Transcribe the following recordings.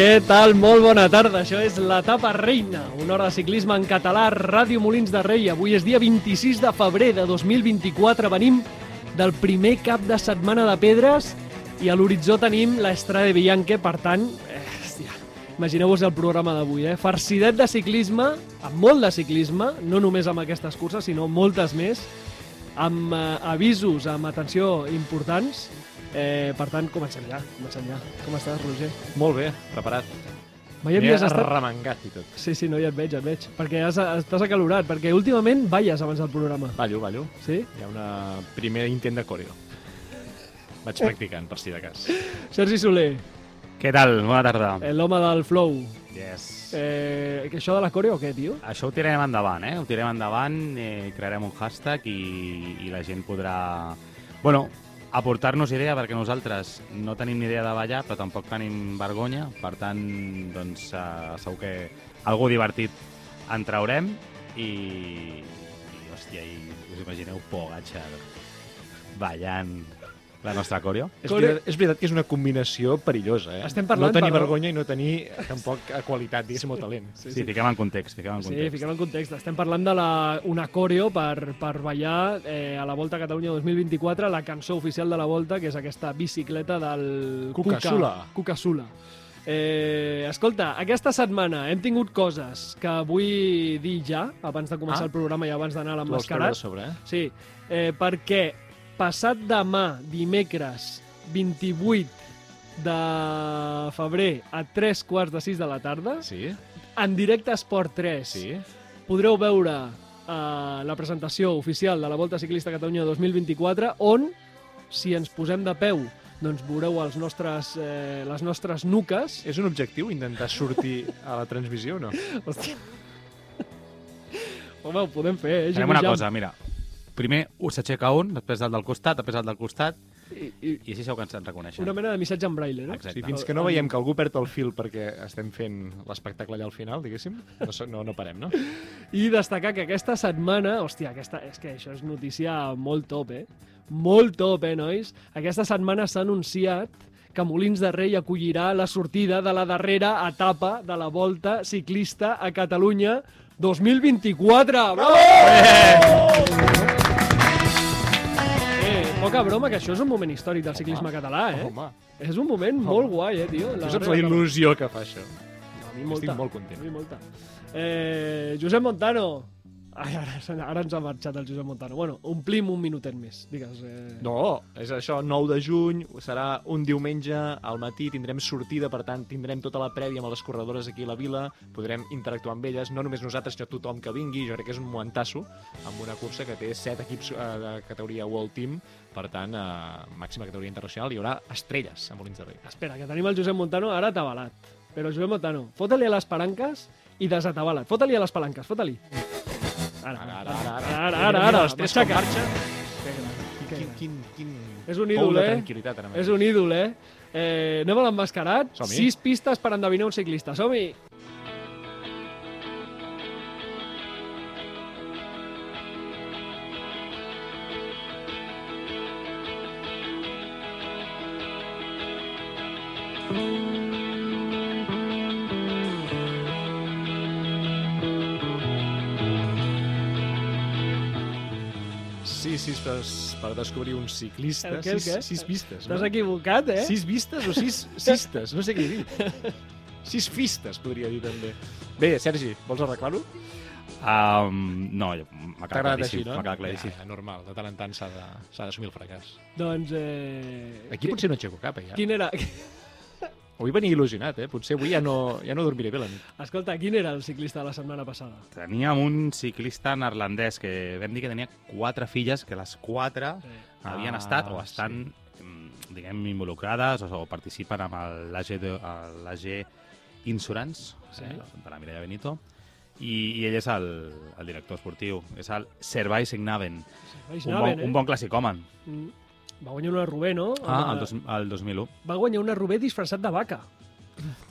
Què tal? Molt bona tarda. Això és l'etapa reina, una hora de ciclisme en català, Ràdio Molins de Rei. Avui és dia 26 de febrer de 2024. Venim del primer cap de setmana de pedres i a l'horitzó tenim l'Estrada de Bianche, per tant, eh, imagineu-vos el programa d'avui, eh? Farcidet de ciclisme, amb molt de ciclisme, no només amb aquestes curses, sinó moltes més, amb eh, avisos, amb atenció importants. Eh, per tant, comencem ja, comencem ja. Com estàs, Roger? Molt bé, preparat. Mai havies estat... arremangat i tot. Sí, sí, no, ja et veig, ja et veig. Perquè has, estàs acalorat, perquè últimament balles abans del programa. Ballo, ballo. Sí? Hi ha una primer intent de coreo. Vaig practicant, per si de cas. Sergi Soler, Què tal? Bona tarda. eh, l'home del flow. Yes. Eh, que això de la coreo o què, tio? Això ho tirarem endavant, eh? Ho tirarem endavant, eh, crearem un hashtag i, i la gent podrà... Bueno, aportar-nos idea, perquè nosaltres no tenim ni idea de ballar, però tampoc tenim vergonya. Per tant, doncs, eh, segur que algú divertit en traurem i, i hòstia, i us imagineu Pogacar ballant la nostra coreo? És veritat, és veritat que és una combinació perillosa, eh? Estem parlant, no tenir però- vergonya i no tenir tampoc qualitat, diguéssim, o talent. Sí, sí, fiquem en context, fiquem en Sí, context. fiquem en context. Estem parlant de la, una coreo per, per ballar eh, a la Volta a Catalunya 2024, la cançó oficial de la Volta, que és aquesta bicicleta del Cuca Sula. Cuca Sula. Eh, escolta, aquesta setmana hem tingut coses que vull dir ja, abans de començar Ah. el programa i abans d'anar a Tu vols treure l'emmascarat. sobre, eh? Sí, eh, perquè passat demà, dimecres 28 de febrer a 3 quarts de 6 de la tarda, Sí? en directe a Esport 3, Sí? podreu veure eh, la presentació oficial de la Volta Ciclista Catalunya 2024, on, si ens posem de peu, doncs veureu els nostres, eh, les nostres nuques. És un objectiu intentar sortir a la transmissió o no? Hòstia. Home, ho podem fer, eh? Farem una cosa, mira. Primer us s'aixeca un, després el del costat, després el del costat, I, i, i així segur que ens en reconeixen. una mena de missatge en braille, no? Exacte. Sí, fins que no veiem que algú perd el fil perquè estem fent l'espectacle allà al final, diguéssim, no, no, no parem, no? I destacar que aquesta setmana, hòstia, aquesta, és que això és notícia molt top, eh? Molt top, eh, nois? Aquesta setmana s'ha anunciat que Molins de Rei acollirà la sortida de la darrera etapa de la Volta Ciclista a Catalunya 2024. Bravo! Eh, poca broma, que això és un moment històric del ciclisme català, eh? Home, És un moment molt guai, eh, tio? tu saps la il·lusió que fa això. A mi molta. Estic molt content. A mi molta. Eh, Josep Montano. Ai, ara, ara ens ha marxat el Josep Montano. Bueno, omplim un minutet més, digues. Eh... No, és això, 9 de juny, serà un diumenge al matí, tindrem sortida, per tant, tindrem tota la prèvia amb les corredores aquí a la vila, podrem interactuar amb elles, no només nosaltres, sinó tothom que vingui, jo crec que és un momentasso, amb una cursa que té 7 equips eh, de categoria World Team, per tant, eh, màxima categoria internacional, hi haurà estrelles a Molins de Rei. Espera, que tenim el Josep Montano ara atabalat. Però Josep Montano, fota-li a les palanques i desatabala't. Fota-li a les palanques, fota-li. Ara, Ara, ara, ara, ara, ara, ara, ara, ara, quin, quin, quin És un ídol, eh? tranquil·litat ara mateix. És un ídol, eh? eh anem a l'emmascarat. Sis pistes per endevinar un ciclista. Som-hi! Per, descobrir un ciclista. El què, el sis, què? sis pistes. T'has no? equivocat, eh? Sis vistes o sis cistes? No sé què dit. Sis fistes, podria dir també. Bé, Sergi, vols arreglar-ho? Um, no, m'ha quedat agradat així, claríssim. no? M'ha quedat claríssim. Ja, normal, de tant en tant s'ha d'assumir el fracàs. Doncs... Eh... Aquí potser no aixeco cap, eh, ja. Quin era... Avui venia il·lusionat, eh? Potser avui ja no, ja no dormiré bé la nit. Escolta, quin era el ciclista de la setmana passada? Teníem un ciclista neerlandès que vam dir que tenia quatre filles, que les quatre Sí. havien Ah, estat o estan, mm, diguem, involucrades o, o participen amb l'AG Insurance, Sí. eh, de la Mireia Benito, i, i ell és el, el director esportiu. És el Servai Signaven, Serveis un, bon, Naven, eh? un bon classicòman. Mm. Va guanyar una Rubé, no? Ah, el, dos, el 2001. Va guanyar una Rubé disfressat de vaca.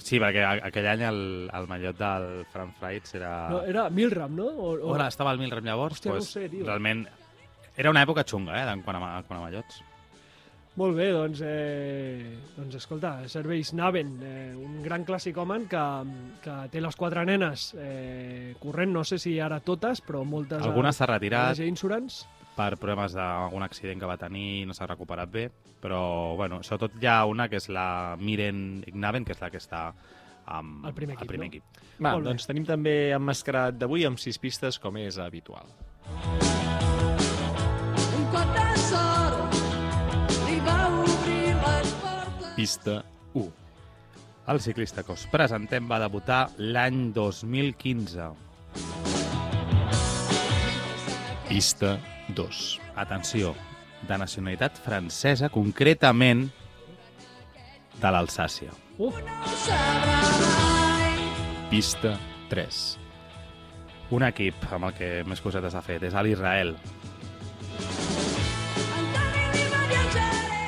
Sí, perquè aquell any el, el mallot del Frank Freitz era... No, era Milram, no? O, o... Hola, estava al Milrem llavors. Hòstia, no pues, ho sé, tio. Realment, era una època xunga, eh, en quant a, quant a mallots. Molt bé, doncs, eh, doncs escolta, serveis Naven, eh, un gran classicòman que, que té les quatre nenes eh, corrent, no sé si ara totes, però moltes... Alguna s'ha retirat Insurance. Per problemes d'algun accident que va tenir i no s'ha recuperat bé, però bueno, sobretot hi ha una que és la Miren Ignaven, que és la que està amb Al primer equip, al primer no? equip. Va, Molt bé. doncs tenim també emmascarat d'avui amb sis pistes, com és habitual. Un cop de sort li va obrir les portes. Pista 1. El ciclista que us presentem va debutar l'any 2015. Pista 2. Atenció, de nacionalitat francesa, concretament de l'Alsàcia. Uh. Pista 3. Un equip amb el que més cosetes ha fet és a l'Israel.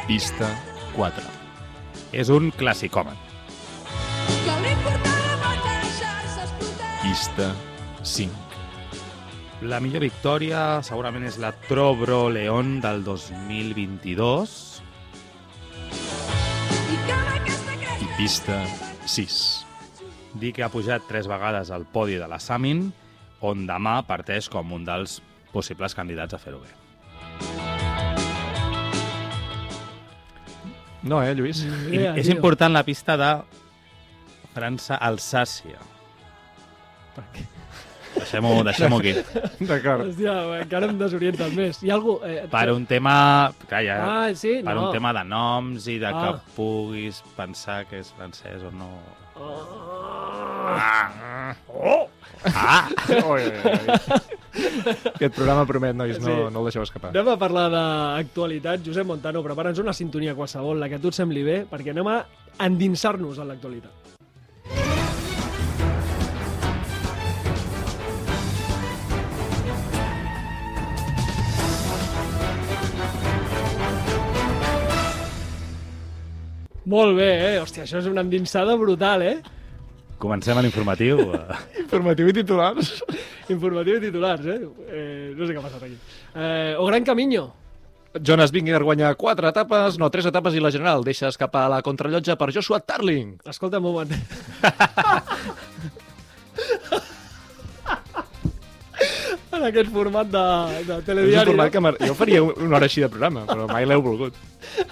Pista 4. És un classicòmen. Pista 5. La millor victòria segurament és la Trobro León del 2022. I pista 6. Dir que ha pujat tres vegades al podi de la Samin, on demà parteix com un dels possibles candidats a fer-ho bé. No, eh, Lluís? I idea, és tio. important la pista de França-Alsàcia. Per què? Deixem-ho deixem aquí. D'acord. Hòstia, encara em desorientes més. Hi ha algú... Eh, Per un tema... Clar, ja, Ah, sí? per no. un tema de noms i de Ah. que puguis pensar que és francès o no. Ah. Ah! Oi, oi, oi. Aquest programa promet, nois, no, Sí. no el deixeu escapar. Anem a parlar d'actualitat. Josep Montano, prepara'ns una sintonia qualsevol, la que a tu et sembli bé, perquè anem a endinsar-nos en l'actualitat. Molt bé, eh? Hòstia, això és una endinsada brutal, eh? Comencem a l'informatiu. Informatiu i titulars. Informatiu i titulars, eh? eh no sé què ha passat aquí. Eh, o Gran Camino. Jonas Vingegaard guanya 4 etapes, no, 3 etapes i la general deixa escapar la contrallotja per Joshua Tarling. Escolta un moment. en aquest format de, de És un telediari. format que m'ar- jo faria una hora així de programa, però mai l'heu volgut.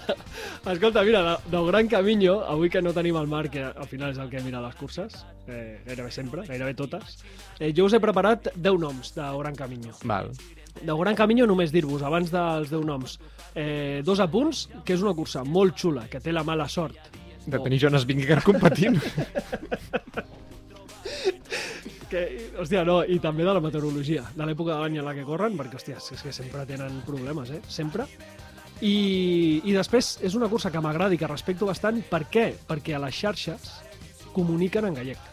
Escolta, mira, de- del Gran Camino, avui que no tenim el Marc, que al final és el que mira les curses, eh, gairebé sempre, gairebé totes, eh, jo us he preparat 10 noms del Gran Camino. Val. Del Gran Camino només dir-vos, abans dels 10 noms, eh, dos apunts, que és una cursa molt xula, que té la mala sort De tenir Jonas Vingegaard competint. que, hòstia, no, i també de la meteorologia, de l'època de l'any en la que corren, perquè, hòstia, és que sempre tenen problemes, eh? Sempre. I, I després és una cursa que m'agrada i que respecto bastant. Per què? Perquè a les xarxes comuniquen en gallec.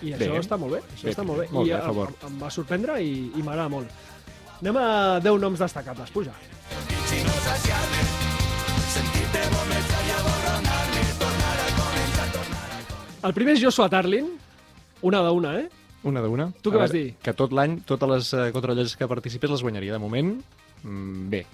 I això Bé. està molt bé, això Bé, està molt bé. molt I bé, a favor. Em, em va sorprendre i, i m'agrada molt. Anem a 10 noms destacables, puja. El primer és Joshua Tarlin, una d'una, eh? Una d'una. Tu què vas dir? Que tot l'any, totes les uh, contrallotges que participés les guanyaria. De moment, mm, bé.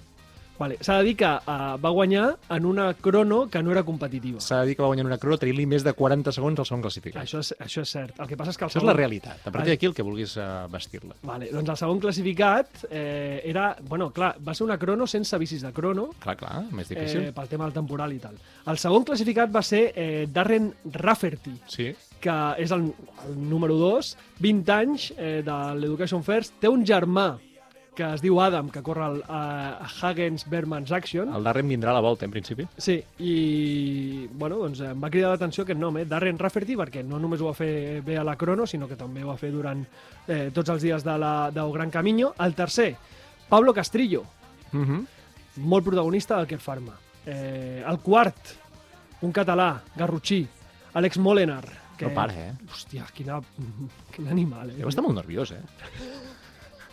Vale. S'ha de dir que uh, va guanyar en una crono que no era competitiva. S'ha de dir que va guanyar una crono tenint-li més de 40 segons al segon classificat. Això és, això és cert. El que passa és que el Això és segon... la realitat. A partir d'aquí el que vulguis uh, vestir-la. Vale, doncs el segon classificat eh, era... Bueno, clar, va ser una crono sense bicis de crono, Clar, clar, més difícil. eh, pel tema del temporal i tal. El segon classificat va ser eh, Darren Rafferty, Sí. Que és el, el número 2, 20 anys eh, de l'Education First. Té un germà que es diu Adam, que corre al, a Hagens Bermans Action. El Darren vindrà a la volta, en principi. Sí, i bueno, doncs em va cridar l'atenció aquest nom, eh? Darren Rafferty, perquè no només ho va fer bé a la crono, sinó que també ho va fer durant eh, tots els dies de la, del Gran Camino. El tercer, Pablo Castrillo, Uh -huh. molt protagonista del Kerr Pharma. Eh, el quart, un català, Garrotxí, Àlex Molenar. Que, No para, eh? Hòstia, quina, quin animal, eh? Deu estar molt nerviós, eh?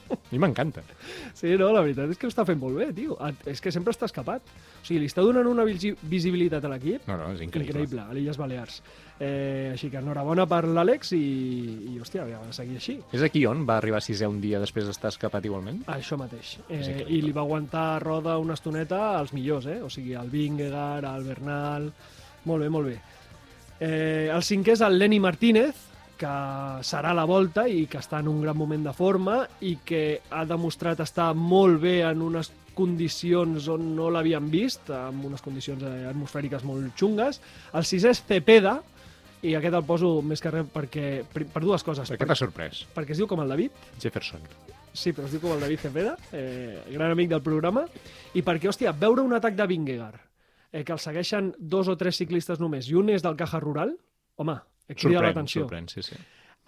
A mi m'encanta. Sí, no, la veritat és que ho està fent molt bé, tio. És que sempre està escapat. O sigui, li està donant una visi- visibilitat a l'equip No, no, és increïble. increïble, a l'Illes Balears. Eh, així que enhorabona per l'Àlex i, i, hòstia, ha de seguir així. És aquí on va arribar sisè un dia després d'estar escapat igualment? Això mateix. Eh. I li va aguantar roda una estoneta als millors, eh? O sigui, el Vingegaard, el Bernal... Molt bé, molt bé. Eh, el cinquè és el Lenny Martínez, que serà la volta i que està en un gran moment de forma i que ha demostrat estar molt bé en unes condicions on no l'havien vist, amb unes condicions eh, atmosfèriques molt xungues. El sisè és Cepeda, i aquest el poso més que res perquè, per, per dues coses. Per què t'ha sorprès? perquè es diu com el David, Jefferson. Sí, però es diu com el David Cepeda, eh, gran amic del programa. I perquè, hòstia, veure un atac de Vingegaard, eh, que el segueixen dos o tres ciclistes només, i un és del Caja Rural, home, crida l'atenció. sorprèn, sí, sí.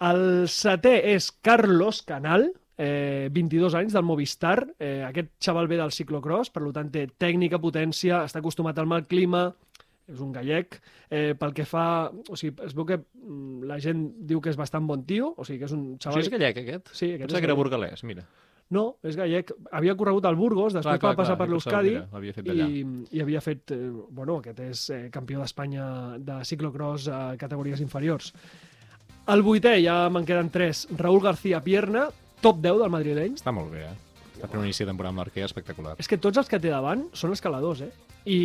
El setè és Carlos Canal, eh, 22 anys, del Movistar. Eh, aquest xaval ve del ciclocross, per tant té tècnica, potència, està acostumat al mal clima, és un gallec. Eh, pel que fa... O sigui, es veu que mm, la gent diu que és bastant bon tio, o sigui que és un O xaval... sigui, és gallec, aquest? Sí, aquest Pensava és que era burgalès, mira. No, és gallec. Havia corregut al Burgos, després va passar per jo pensava, l'Euskadi i, i havia fet... Eh, bueno, aquest és eh, campió d'Espanya de ciclocross a categories inferiors. El vuitè, ja me'n queden tres, Raúl García Pierna, top 10 del madrileny. Està molt bé, eh? Està fent un inici de temporada amb l'Arquea espectacular. És que tots els que té davant són escaladors, eh? I,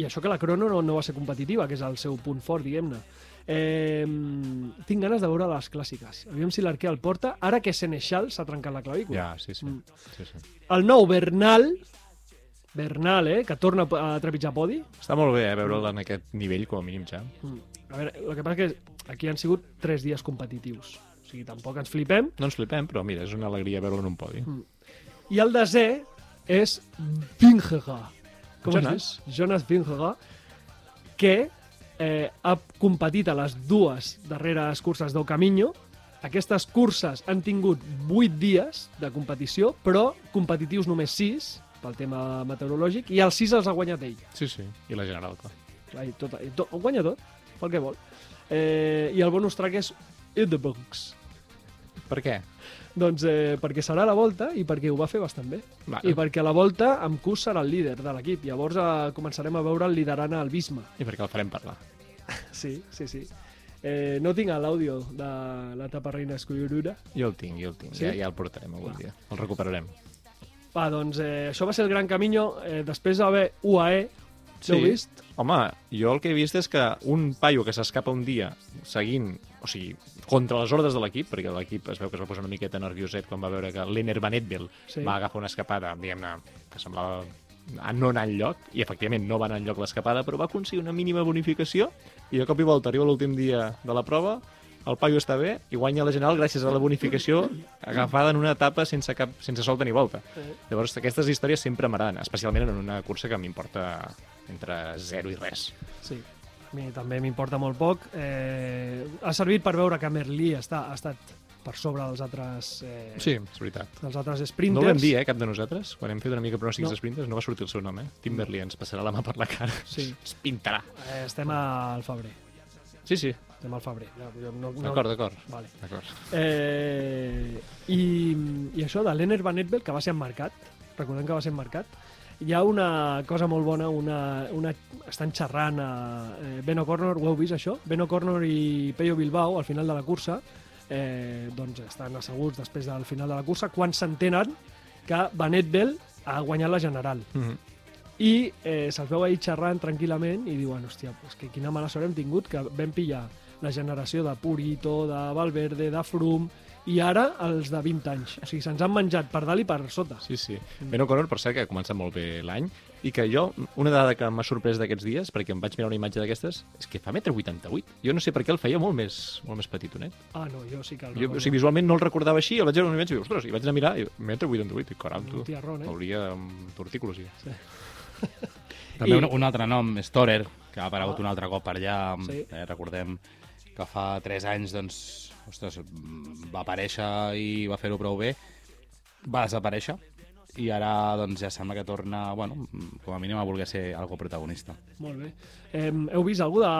i això que la crono no, no va ser competitiva, que és el seu punt fort, diguem-ne. Eh, tinc ganes de veure les clàssiques. Aviam si l'Arquea el porta, ara que Senechal s'ha trencat la clavícula. Ja, sí, sí. Mm. sí, sí. El nou Bernal, Bernal, eh, que torna a trepitjar podi. Està molt bé, eh, veure'l en aquest nivell, com a mínim ja. Mm. A veure, el que passa és que aquí han sigut tres dies competitius. O sigui, tampoc ens flipem. No ens flipem, però mira, és una alegria veure'l en un podi. I el desè és Vingegaard. Com Jonas. Jonas Vingegaard, que eh, ha competit a les dues darreres curses del Camino. Aquestes curses han tingut 8 dies de competició, però competitius només 6, pel tema meteorològic, i els 6 els ha guanyat ell. Sí, sí. I la general, clar. Clar, i tot, i tot, ho guanya tot, pel que vol. Eh, I el bonus track és In the Box. Per què? Doncs eh, perquè serà la volta i perquè ho va fer bastant bé. Vale. I perquè a la volta amb Kus serà el líder de l'equip. Llavors eh, començarem a veure el liderant al Bisma. I per què el farem parlar? Sí, sí, sí. Eh, no tinc l'àudio de l'etapa reina escollorura. Jo el tinc, jo el tinc. Sí? Ja, ja el portarem algun Va. dia. El recuperarem. Va, doncs eh, això va ser el Gran Camino. Eh, després va haver UAE. Sí. L'heu vist? Home, jo el que he vist és que un paio que s'escapa un dia seguint, o sigui, contra les ordres de l'equip, perquè l'equip es veu que es va posar una miqueta nervioset quan va veure que l'Ener Van Etbel Sí. va agafar una escapada, diguem-ne, que semblava a no anar enlloc, i efectivament no va anar enlloc l'escapada, però va aconseguir una mínima bonificació, i de cop i volta arriba l'últim dia de la prova, el paio està bé i guanya la general gràcies a la bonificació agafada en una etapa sense, cap, sense solta ni volta. Eh. Llavors, aquestes històries sempre m'agraden, especialment en una cursa que m'importa entre 0 i res. Sí. Mi també m'importa molt poc. Eh, ha servit per veure que Merlí està, ha estat per sobre dels altres, eh, Sí, és veritat. dels altres No sprinters. ho vam dir, eh, cap de nosaltres. Quan hem fet una mica pronòstics No. no. sprinters, no va sortir el seu nom, eh? Tim Berli ens passarà la mà per la cara. Sí. Es pintarà. Eh, estem al febrer. Sí, sí. Estem al febrer. No, jo no, no... D'acord, d'acord. Vale. D'acord. Eh, i, I això de l'Ener Van Etbel, que va ser emmarcat, recordem que va ser emmarcat, hi ha una cosa molt bona, una, una, estan xerrant a eh, Ben O'Connor, ho heu vist això? Ben O'Connor i Peyo Bilbao, al final de la cursa, eh, doncs estan asseguts després del final de la cursa, quan s'entenen que Van Etbel ha guanyat la general. Mm -hmm. I eh, se'ls veu ahir xerrant tranquil·lament i diuen, hòstia, pues que quina mala sort hem tingut, que vam pillar la generació de Purito, de Valverde, de Froome, i ara els de 20 anys. O sigui, se'ns han menjat per dalt i per sota. Sí, sí. Ben O'Connor, per cert, que ha començat molt bé l'any, i que jo, una dada que m'ha sorprès d'aquests dies, perquè em vaig mirar una imatge d'aquestes, és que fa metre 88. Jo no sé per què el feia molt més, molt més petitonet. Ah, no, jo sí que el Jo, recordo. o sigui, visualment no el recordava així, el vaig veure una imatge i ostres, i vaig anar a mirar, i metre 88, i caram, tu. Tiarrón, eh? Hauria amb ja. També I- un, un altre nom, Storer, que ha aparegut Ah. un altre cop per allà. Sí. Eh, recordem que fa 3 anys doncs, ostres, mm, va aparèixer i va fer-ho prou bé. Va desaparèixer i ara doncs, ja sembla que torna, bueno, com a mínim a voler ser algo protagonista. Molt bé. Eh, heu vist algú de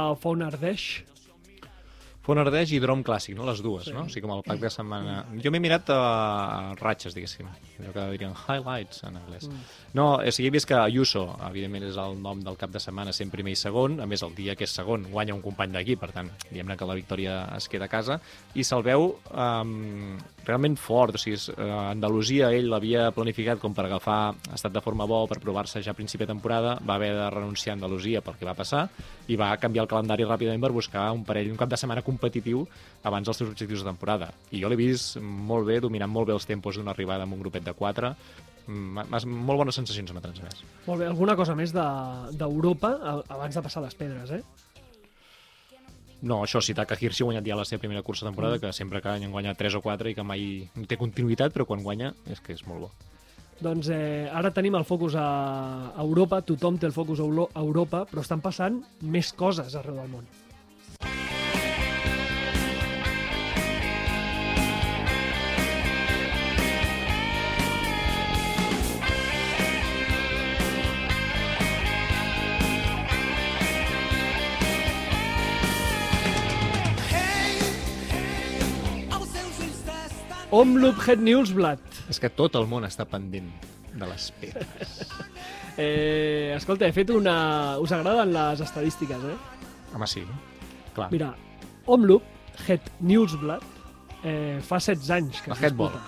Font Ardeix? I Drom Clàssic, no? Les dues, Sí. sí. no? O sigui, com el pack de setmana... Jo m'he mirat a ratxes, diguéssim. Allò que dirien highlights en anglès. Mm. No, o sigui, he vist que Ayuso, evidentment, és el nom del cap de setmana, sent primer i segon. A més, el dia que és segon guanya un company d'equip, per tant, diguem-ne que la victòria es queda a casa. I se'l veu um, realment fort. O sigui, uh, Andalusia, ell l'havia planificat com per agafar estat de forma bo, per provar-se ja a principi de temporada. Va haver de renunciar a Andalusia pel que va passar i va canviar el calendari ràpidament per buscar un parell, un cap de setmana competitiu abans dels seus objectius de temporada. I jo l'he vist molt bé, dominant molt bé els tempos d'una arribada amb un grupet de 4. Mm, m'ha- molt bones sensacions m'ha transmès. Molt bé, alguna cosa més de- d'Europa a- abans de passar les pedres, eh? No, això sí, Taka Hirsi ha guanyat ja la seva primera cursa de temporada, que sempre cada any en guanya 3 o 4 i que mai té continuïtat, però quan guanya és que és molt bo. Doncs eh, ara tenim el focus a Europa, tothom té el focus a Europa, però estan passant més coses arreu del món. Omloop Het Nieuwsblad. És que tot el món està pendent de les pedres. Eh, escolta, he fet una... Us agraden les estadístiques, eh? Home, sí. Clar. Mira, Omloop Het Nieuwsblad eh, fa 16 anys que es disputa.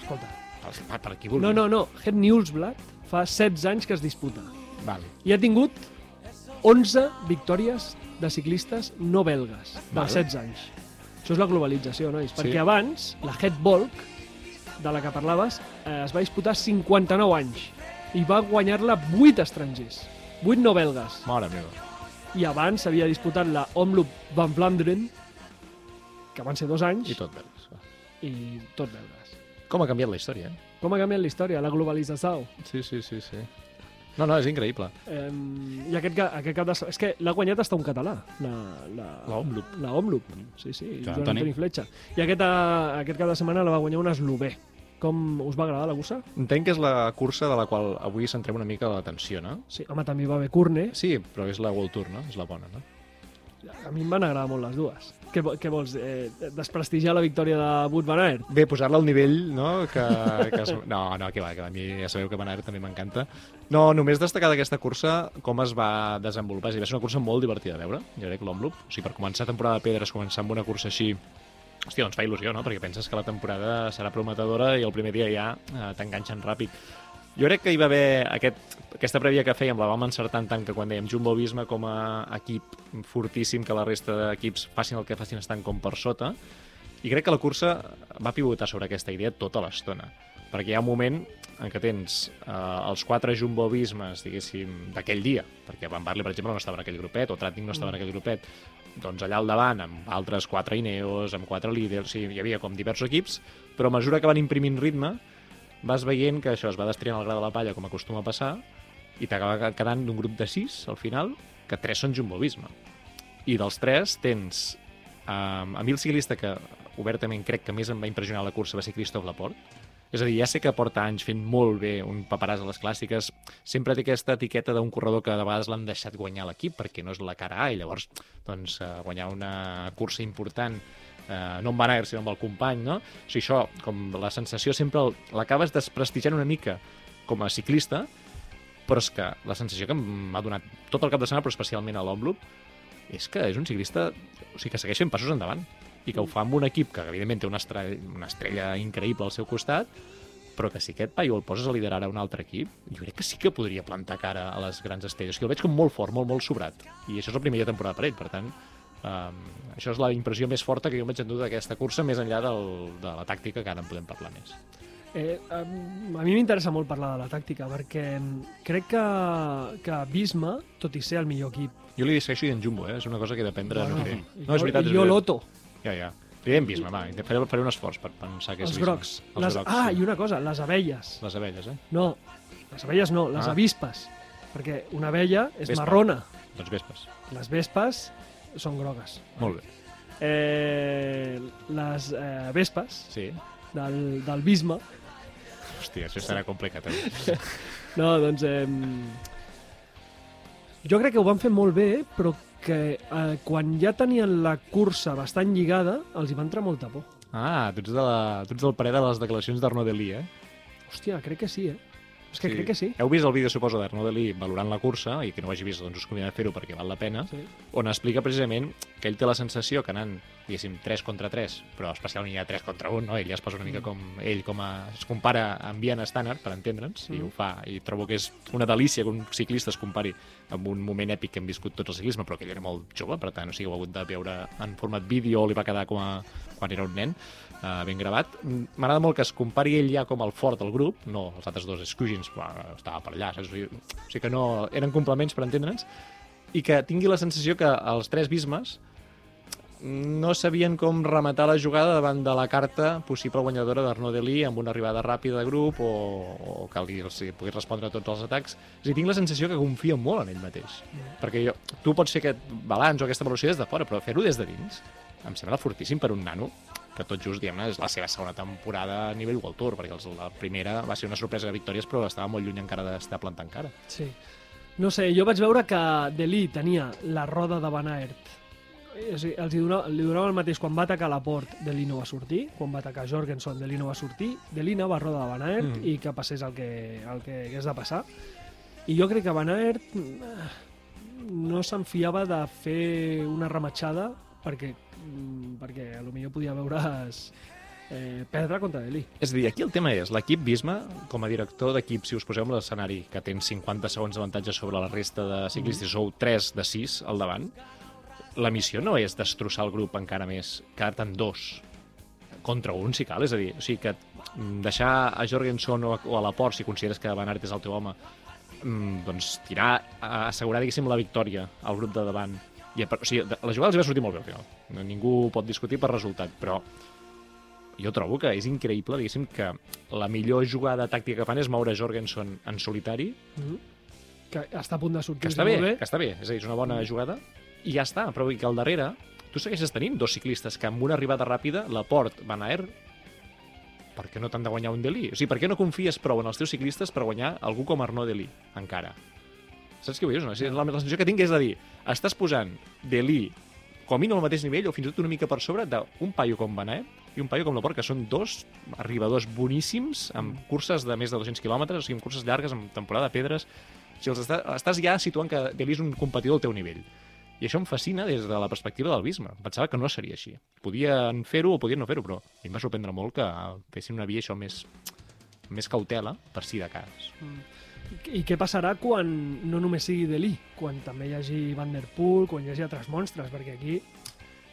Escolta. Per, per qui vulgui. No, no, no. Het Nieuwsblad fa 16 anys que es disputa. Vale. I ha tingut 11 victòries de ciclistes no belgues Val. 16 anys. Això és la globalització, nois. Sí. Perquè abans, la Het Volk, de la que parlaves, eh, es va disputar 59 anys i va guanyar-la 8 estrangers, 8 no belgues. Mare meva. I abans s'havia disputat la Omloop Van Vlaanderen, que van ser dos anys, I tot belgues. i tot belgues. Com ha canviat la història, eh? Com ha canviat la història, la globalització? Sí, sí, sí, sí. No, no, és increïble. Eh, I aquest, aquest cap de... És que l'ha guanyat hasta un català, la, la, La Omloop. La Omloop, sí, sí, Joan Joan Antoni. Antoni Fletxa. I aquest, eh, aquest cap de setmana la va guanyar un eslové. Com us va agradar la cursa? Entenc que és la cursa de la qual avui centrem una mica l'atenció, no? Sí, home, també hi va haver Curne. Sí, però és la World Tour, no? És la bona, no? A mi em van agradar molt les dues. Què, què vols? Eh, desprestigiar la victòria de Wout van Aert? Bé, posar-la al nivell, no? Que, que es... No, no, que va, que a mi ja sabeu que Van Aert també m'encanta. No, només destacar d'aquesta cursa com es va desenvolupar. És va ser una cursa molt divertida de veure, jo crec, l'Omloop. O sigui, per començar temporada de pedres, començar amb una cursa així, hòstia, doncs fa il·lusió, no? Perquè penses que la temporada serà prometedora i el primer dia ja eh, t'enganxen ràpid. Jo crec que hi va haver aquest, aquesta prèvia que fèiem, la vam encertar tant que quan dèiem Jumbo Visma com a equip fortíssim que la resta d'equips facin el que facin estan com per sota, i crec que la cursa va pivotar sobre aquesta idea tota l'estona. Perquè hi ha un moment en què tens eh, els quatre Jumbo Vismes, diguéssim, d'aquell dia, perquè Van Barley, per exemple, no estava en aquell grupet, o Tratnik no estava en aquell grupet, doncs allà al davant, amb altres quatre Ineos, amb quatre líders, o sigui, hi havia com diversos equips, però a mesura que van imprimint ritme, vas veient que això es va destriant el gra de la palla, com acostuma a passar, i t'acaba quedant d'un grup de sis, al final, que tres són Jumbo Visma. I dels tres tens um, a mi el ciclista que obertament crec que més em va impressionar la cursa va ser Christophe Laporte. És a dir, ja sé que porta anys fent molt bé un paperàs a les clàssiques, sempre té aquesta etiqueta d'un corredor que de vegades l'han deixat guanyar l'equip perquè no és la cara A i llavors doncs, eh, guanyar una cursa important eh, no amb Van Aert, sinó amb el company, no? O sigui, això, com la sensació sempre l'acabes desprestigiant una mica com a ciclista, però és que la sensació que m'ha donat tot el cap de setmana, però especialment a l'Omloop, és que és un ciclista o sigui, que segueix fent passos endavant i que ho fa amb un equip que evidentment té una estrella, una estrella increïble al seu costat però que si aquest paio el poses a liderar a un altre equip, jo crec que sí que podria plantar cara a les grans estrelles. Que el veig com molt fort, molt, molt sobrat. I això és la primera temporada per ell, per tant, um, això és la impressió més forta que jo em vaig endur d'aquesta cursa, més enllà del, de la tàctica, que ara en podem parlar més. Eh, em, a mi m'interessa molt parlar de la tàctica, perquè crec que, que Bisma, tot i ser el millor equip... Jo li segueixo dient Jumbo, eh? és una cosa que he d'aprendre a no i No, és veritat, i jo. Loto, Ja, ja. Li diem Bisma, va, faré, faré un esforç per pensar que és els Bisma. grocs. Els les, grocs, ah, sí. i una cosa, les abelles. Les abelles, eh? No, les abelles no, les Ah. avispes. Perquè una abella és Vespa. marrona, Doncs vespes. les vespes són grogues. Molt bé. Eh, les eh, vespes Sí. del, del Bisma, Hòstia, això serà complicat. Eh? no, doncs... Eh, Jo crec que ho van fer molt bé, però que eh, quan ja tenien la cursa bastant lligada, els hi va entrar molta por. Ah, tu ets, de la, tu ets del parer de les declaracions d'Arnaud Delí, eh? Hòstia, crec que sí, eh? És que crec que sí. Heu vist el vídeo, suposo, d'Arnaud Delí valorant la cursa, i que no ho hagi vist, doncs us convidem a fer-ho perquè val la pena, Sí. on explica precisament que ell té la sensació que anant, diguéssim, 3 contra 3, però especialment hi ha 3 contra 1, no? ell ja es posa una mica com ell, com a, es compara amb Vian estàndard, per entendre'ns, i Mm. ho fa, i trobo que és una delícia que un ciclista es compari amb un moment èpic que hem viscut tots el ciclisme, però que ell era molt jove, per tant, o sigui, ho ha hagut de veure en format vídeo, o li va quedar com a, quan era un nen, uh, ben gravat. Mm, M'agrada molt que es compari ell ja com el fort del grup, no els altres dos Scugins, estava per allà, saps? O sigui, que no, eren complements per entendre'ns, i que tingui la sensació que els tres bismes no sabien com rematar la jugada davant de la carta possible guanyadora d'Arnaud Delí amb una arribada ràpida de grup o, o que li, els pogués respondre a tots els atacs. És a dir, tinc la sensació que confia molt en ell mateix. Perquè jo, tu pots fer aquest balanç o aquesta valoració des de fora, però fer-ho des de dins em sembla fortíssim per un nano que tot just, diguem-ne, és la seva segona temporada a nivell World Tour, perquè la primera va ser una sorpresa de victòries, però estava molt lluny encara d'estar plantant cara. Sí. No sé, jo vaig veure que Delí tenia la roda de Van Aert. O sigui, els hi donava, li donava el mateix quan va atacar la port, Delí no va sortir, quan va atacar Jorgensen, Delí no va sortir, Delí anava a roda de Van Aert Mm. i que passés el que, el que hagués de passar. I jo crec que Van Aert eh, no se'n fiava de fer una rematxada perquè, perquè a lo millor podia veure's eh, perdre contra Delí. És a dir, aquí el tema és, l'equip Bisma, com a director d'equip, si us poseu en l'escenari, que tens 50 segons d'avantatge sobre la resta de ciclistes, sou 3 de 6 al davant, la missió no és destrossar el grup encara més, quedar-te en dos contra un, si cal, és a dir, o sigui que mm, deixar a Jorgensen o a, o a Laport, si consideres que Van Aert és el teu home, mm, doncs tirar, assegurar, diguéssim, la victòria al grup de davant. I, o sigui, la jugada els va sortir molt bé al final. No- Ningú pot discutir per resultat, però jo trobo que és increïble, diguéssim, que la millor jugada tàctica que fan és moure Jorgensen en solitari, Mm. Que està a punt de sortir que està bé, bé. que està bé, és a dir, és una bona jugada, i ja està, però que al darrere tu segueixes tenint dos ciclistes que amb una arribada ràpida, la Port, Van Aert, per què no t'han de guanyar un Delí? O sigui, per què no confies prou en els teus ciclistes per guanyar algú com Arnaud Delí, encara? Saps què vull dir? No? Sigui, la, la sensació que tinc és de dir, estàs posant Delí com a mínim al mateix nivell o fins i tot una mica per sobre d'un paio com Aert i un paio com la Port, que són dos arribadors boníssims amb curses de més de 200 quilòmetres, o sigui, amb curses llargues, amb temporada de pedres. O sigui, els estàs, estàs ja situant que Delí és un competidor al teu nivell. I això em fascina des de la perspectiva del Bisma. Em Pensava que no seria així. Podien fer-ho o podien no fer-ho, però a mi em va sorprendre molt que fessin una via això més, més cautela, per si de cas. I què passarà quan no només sigui Delí, quan també hi hagi Van Der Poel, quan hi hagi altres monstres, perquè aquí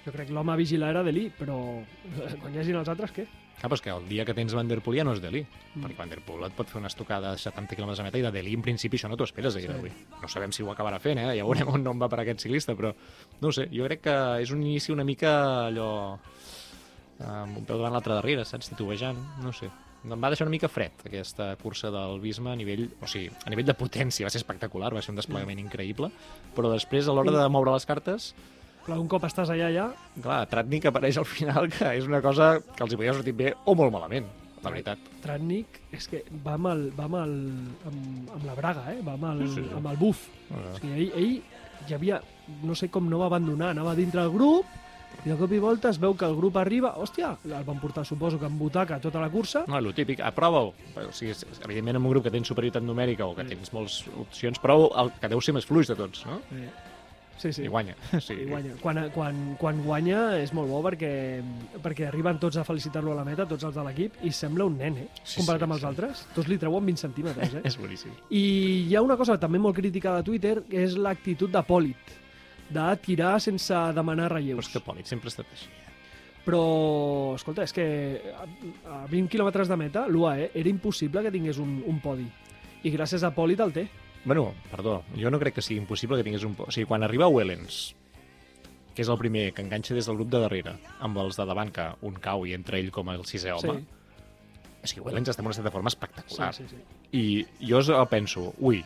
jo crec que l'home a vigilar era Delí, però quan hi hagin els altres, què? Ah, però és que el dia que tens Van Der Poel ja no és Delí, Mm. perquè Van Der Poel et pot fer una estocada de 70 km a meta i de Delí en principi això no t'ho esperes a dia Sí. d'avui. No sabem si ho acabarà fent, eh? ja veurem on no va per aquest ciclista, però no sé, jo crec que és un inici una mica allò amb un peu davant l'altre darrere, saps? Titubejant, no sé. Em va deixar una mica fred aquesta cursa del Bisma a nivell, o sigui, a nivell de potència, va ser espectacular, va ser un desplegament increïble, però després a l'hora de moure les cartes Clar, un cop estàs allà ja, Clar, Tratnik apareix al final, que és una cosa que els hi podia sortir bé o molt malament, la veritat. Tratnik és que va amb, el, va amb, el, amb, amb la braga, eh? va amb el, Sí, sí. amb el buf. O sigui, ell, ell ja havia, no sé com no va abandonar, anava dintre del grup i de cop i volta es veu que el grup arriba, hòstia, el van portar, suposo que en butaca tota la cursa, No, el típic, aprova-ho. O sigui, evidentment, en un grup que tens superioritat numèrica o que tens moltes opcions, prova el que deu ser més fluix de tots, no? Sí, sí. I guanya. Sí. I guanya. Quan, quan, quan guanya és molt bo perquè, perquè arriben tots a felicitar-lo a la meta, tots els de l'equip, i sembla un nen, eh? Sí, Comparat sí, amb els sí. altres. Tots li treuen 20 centímetres, eh? És boníssim. I hi ha una cosa també molt crítica de Twitter, que és l'actitud d'Apòlit, de tirar sense demanar Però relleus. és que Pòlit sempre ha estat així. Però, escolta, és que a, a 20 quilòmetres de meta, l'UAE era impossible que tingués un, un podi. I gràcies a Apòlit el té. Bueno, perdó, jo no crec que sigui impossible que tingués un... O sigui, quan arriba Wellens, que és el primer que enganxa des del grup de darrere, amb els de davant, que un cau i entra ell com el sisè home, és que Wellens està en un estat de forma sí, espectacular. sí, sí. I jo penso, ui,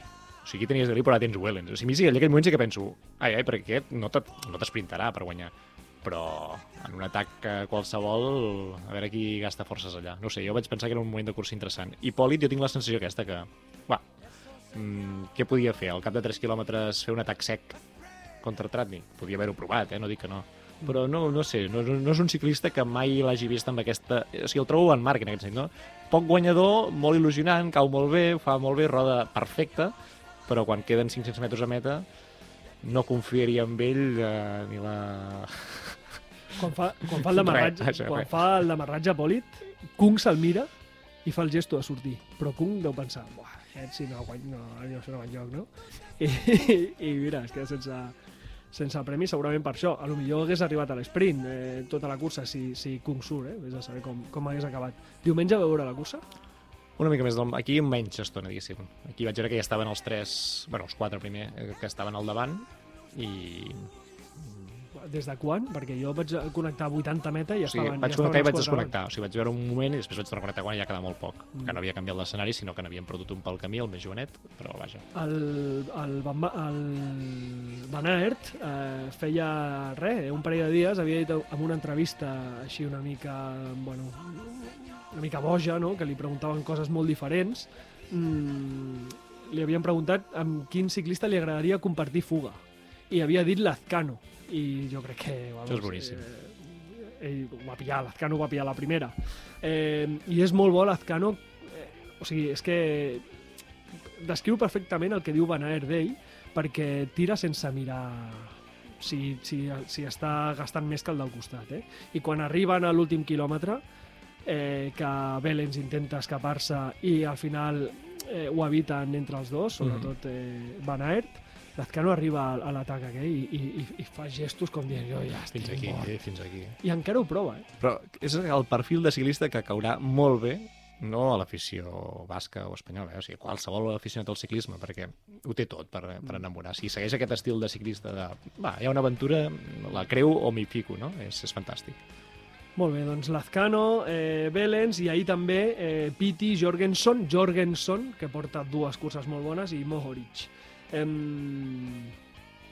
o sigui, tenies Delí, però ara tens Wellens. O sigui, a mi sí, en aquell moment sí que penso, ai, ai, perquè aquest no t'et- no t'esprintarà per guanyar. Però en un atac eh, qualsevol, a veure qui gasta forces allà. No sé, jo vaig pensar que era un moment de cursa interessant. I Pòlit, jo tinc la sensació aquesta que, va, mm, què podia fer? Al cap de 3 quilòmetres fer un atac sec contra Tratnik? Podia haver-ho provat, eh? no dic que no. Però no, no sé, no, no és un ciclista que mai l'hagi vist amb aquesta... O sigui, el trobo en marc en aquest sentit, no? Poc guanyador, molt il·lusionant, cau molt bé, fa molt bé, roda perfecta, però quan queden 500 metres a meta no confiaria en ell eh, ni la... Quan fa, quan fa el demarratge, Res, quan res. fa el demarratge Pòlit, Kung se'l mira i fa el gesto de sortir. Però Kung deu pensar, buah, aquest si no guany, no, no serà bon lloc, no? I, i mira, es queda sense, sense premi segurament per això. A lo millor hagués arribat a l'esprint eh, tota la cursa si, si Kung surt, eh? Vés a saber com, com hagués acabat. Diumenge a veure la cursa? Una mica més del... Aquí menys estona, diguéssim. Aquí vaig veure que ja estaven els tres... bueno, els quatre primer, eh, que estaven al davant i... Des de quan? Perquè jo vaig connectar a 80 meta i O sigui, estaven... vaig ja connectar i vaig desconnectar. O sigui, vaig veure un moment i després vaig tornar a connectar quan ja quedava molt poc. Mm. Que no havia canviat l'escenari, sinó que n'havien perdut un pel camí, el més jovenet, però vaja. El, el, Van, el Van Aert eh, feia res, un parell de dies havia dit en una entrevista així una mica, bueno, una mica boja, no? que li preguntaven coses molt diferents. Mm, li havien preguntat amb quin ciclista li agradaria compartir fuga. I havia dit Lazcano. I jo crec que... Vamos, Això és boníssim. Eh, ell ho va pillar, Lazcano ho va pillar la primera. Eh, I és molt bo Lazcano, eh, o sigui, és que descriu perfectament el que diu Van Aert d'ell perquè tira sense mirar si, si, si està gastant més que el del costat. Eh? I quan arriben a l'últim quilòmetre, eh, que Belens intenta escapar-se i al final eh, ho eviten entre els dos, sobretot eh, Van Aert, Lazcano arriba a, a l'atac aquell i, i, i, i fa gestos com dient jo ja estic Fins aquí, mort. eh, fins aquí. I encara ho prova, eh? Però és el perfil de ciclista que caurà molt bé no a l'afició basca o espanyola, eh? o sigui, qualsevol aficionat al ciclisme, perquè ho té tot per, per enamorar. Si segueix aquest estil de ciclista de, va, hi ha una aventura, la creu o m'hi fico, no? És, és fantàstic. Molt bé, doncs Lazcano, eh, Belens i ahir també eh, Piti, Jorgensen, Jorgensen, que porta dues curses molt bones, i Mohoric. Em...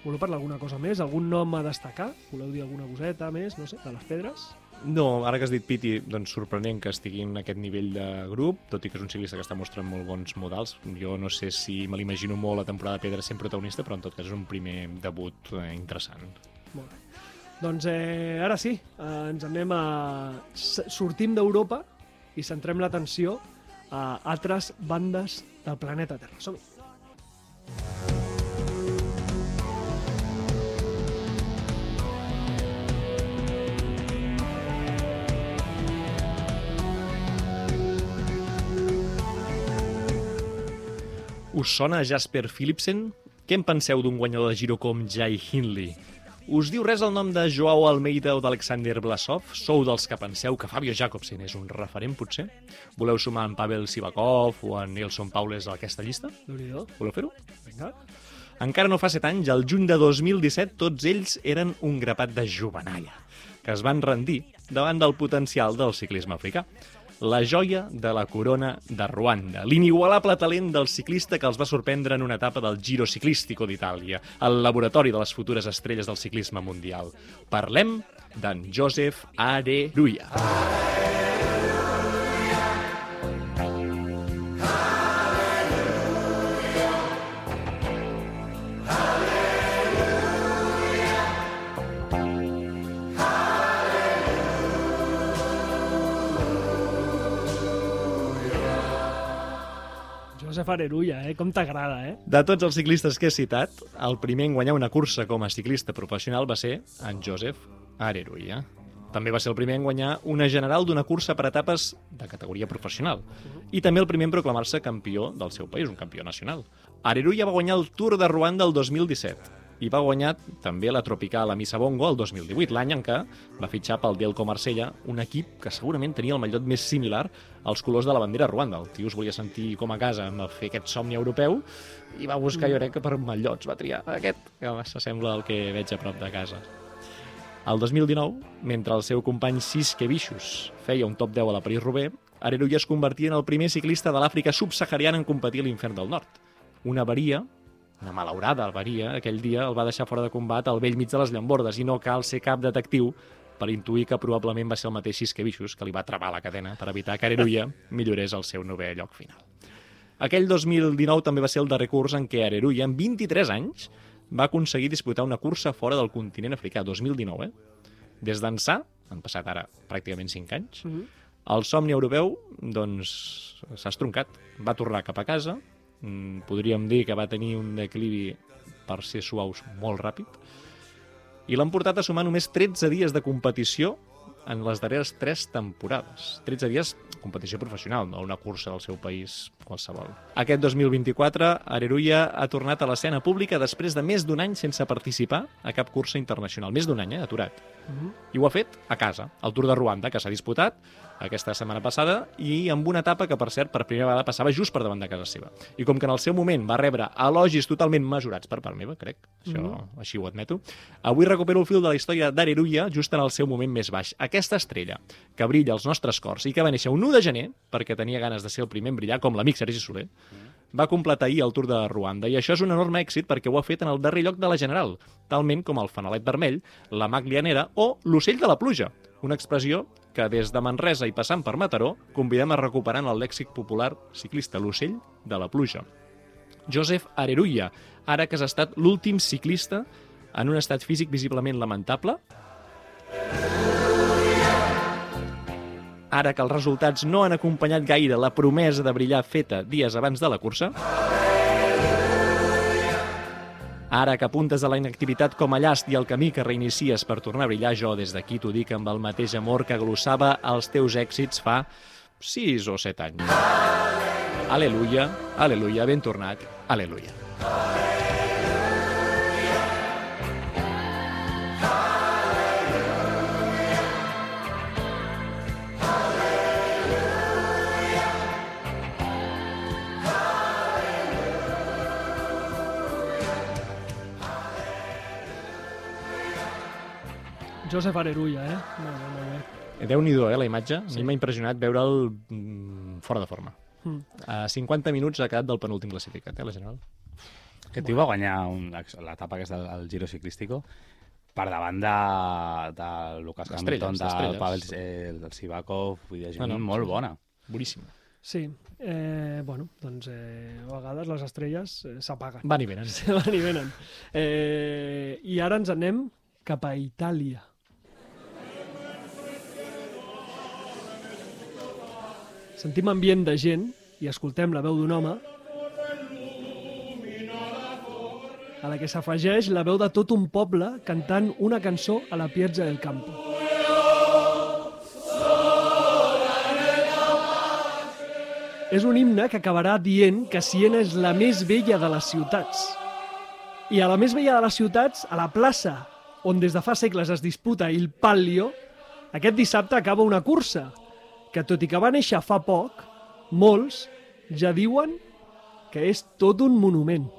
Voleu parlar alguna cosa més? Algun nom a destacar? Voleu dir alguna coseta més, no sé, de les pedres? No, ara que has dit Piti, doncs sorprenent que estigui en aquest nivell de grup, tot i que és un ciclista que està mostrant molt bons modals. Jo no sé si me l'imagino molt la temporada de Pedra sent protagonista, però en tot cas és un primer debut eh, interessant. Molt bé. Doncs eh, ara sí, eh, ens anem a... Sortim d'Europa i centrem l'atenció a altres bandes del planeta Terra. som -hi. Us sona Jasper Philipsen? Què en penseu d'un guanyador de Giro com Jai Hindley? Us diu res el nom de Joao Almeida o d'Alexander Blasov? Sou dels que penseu que Fabio Jacobsen és un referent, potser? Voleu sumar en Pavel Sivakov o en Nelson Paules a aquesta llista? Voleu fer-ho? Vinga. Encara no fa set anys, al juny de 2017, tots ells eren un grapat de jovenalla, que es van rendir davant del potencial del ciclisme africà. La joia de la corona de Ruanda, l'inigualable talent del ciclista que els va sorprendre en una etapa del Giro Ciclístico d'Itàlia, el laboratori de les futures estrelles del ciclisme mundial. Parlem d'en Joseph Areruya. Josep Arerulla, eh? Com t'agrada, eh? De tots els ciclistes que he citat, el primer en guanyar una cursa com a ciclista professional va ser en Joseph Areruya. També va ser el primer en guanyar una general d'una cursa per etapes de categoria professional. I també el primer en proclamar-se campió del seu país, un campió nacional. Areruya va guanyar el Tour de Ruanda el 2017 i va guanyar també la Tropical a Missabongo el 2018, l'any en què va fitxar pel Delco Marsella, un equip que segurament tenia el mallot més similar als colors de la bandera Ruanda. El tio es volia sentir com a casa amb fer aquest somni europeu i va buscar, jo crec que per mallots va triar aquest, que s'assembla al que veig a prop de casa. El 2019, mentre el seu company Siske Vicious feia un top 10 a la París-Roubaix, Areruya es convertia en el primer ciclista de l'Àfrica subsahariana en competir a l'infern del nord. Una avaria, una malaurada avaria, aquell dia el va deixar fora de combat al vell mig de les llambordes i no cal ser cap detectiu per intuir que probablement va ser el mateix Siske Vicious que li va travar la cadena per evitar que Areruya millorés el seu novè lloc final. Aquell 2019 també va ser el darrer curs en què Areruya, amb 23 anys, va aconseguir disputar una cursa fora del continent africà, 2019, eh? Des d'ençà, han passat ara pràcticament 5 anys, Mhm. el somni europeu, doncs, s'ha estroncat. Va tornar cap a casa, podríem dir que va tenir un declivi, per ser suaus, molt ràpid, i l'han portat a sumar només 13 dies de competició en les darreres 3 temporades. 13 dies competició professional, no una cursa del seu país qualsevol. Aquest 2024, Areruya ha tornat a l'escena pública després de més d'un any sense participar a cap cursa internacional. Més d'un any, eh? Aturat. Mhm. I ho ha fet a casa, al Tour de Ruanda, que s'ha disputat aquesta setmana passada, i amb una etapa que, per cert, per primera vegada passava just per davant de casa seva. I com que en el seu moment va rebre elogis totalment mesurats per part meva, crec, això Mhm. així ho admeto, avui recupero el fil de la història d'Areruya just en el seu moment més baix. Aquesta estrella, que brilla als nostres cors i que va néixer un 1 de gener, perquè tenia ganes de ser el primer en brillar, com l'amic Sergi Soler, va completar ahir el Tour de Ruanda i això és un enorme èxit perquè ho ha fet en el darrer lloc de la General, talment com el fanalet vermell, la maglianera o l'ocell de la pluja, una expressió que des de Manresa i passant per Mataró convidem a recuperar en el lèxic popular ciclista, l'ocell de la pluja. Joseph Areruya, ara que has estat l'últim ciclista en un estat físic visiblement lamentable, ara que els resultats no han acompanyat gaire la promesa de brillar feta dies abans de la cursa, Ara que apuntes a la inactivitat com a llast i el camí que reinicies per tornar a brillar, jo des d'aquí t'ho dic amb el mateix amor que glossava els teus èxits fa 6 o 7 anys. Aleluia, aleluia, ben tornat, aleluia. Josep Arerulla, eh? Molt bé, molt bé. Déu-n'hi-do, eh, la imatge. A Sí. mi m'ha impressionat veure'l mm, fora de forma. Mm. A 50 minuts ha quedat del penúltim classificat, eh, la general. Aquest tio va guanyar l'etapa aquesta del Giro Ciclístico per davant de, de Lucas Hamilton, del. Pavel eh, del Sivakov, vull dir, gent No, no, molt sí, sí. bona. Boníssim. Sí, eh, bueno, doncs eh, a vegades les estrelles eh, s'apaguen. Van i venen. Se van i venen. Eh, I ara ens anem cap a Itàlia. Sentim ambient de gent i escoltem la veu d'un home a la que s'afegeix la veu de tot un poble cantant una cançó a la Piazza del Campo. És un himne que acabarà dient que Siena és la més vella de les ciutats. I a la més vella de les ciutats, a la plaça on des de fa segles es disputa il Pallio, aquest dissabte acaba una cursa que, tot i que va néixer fa poc, molts ja diuen que és tot un monument.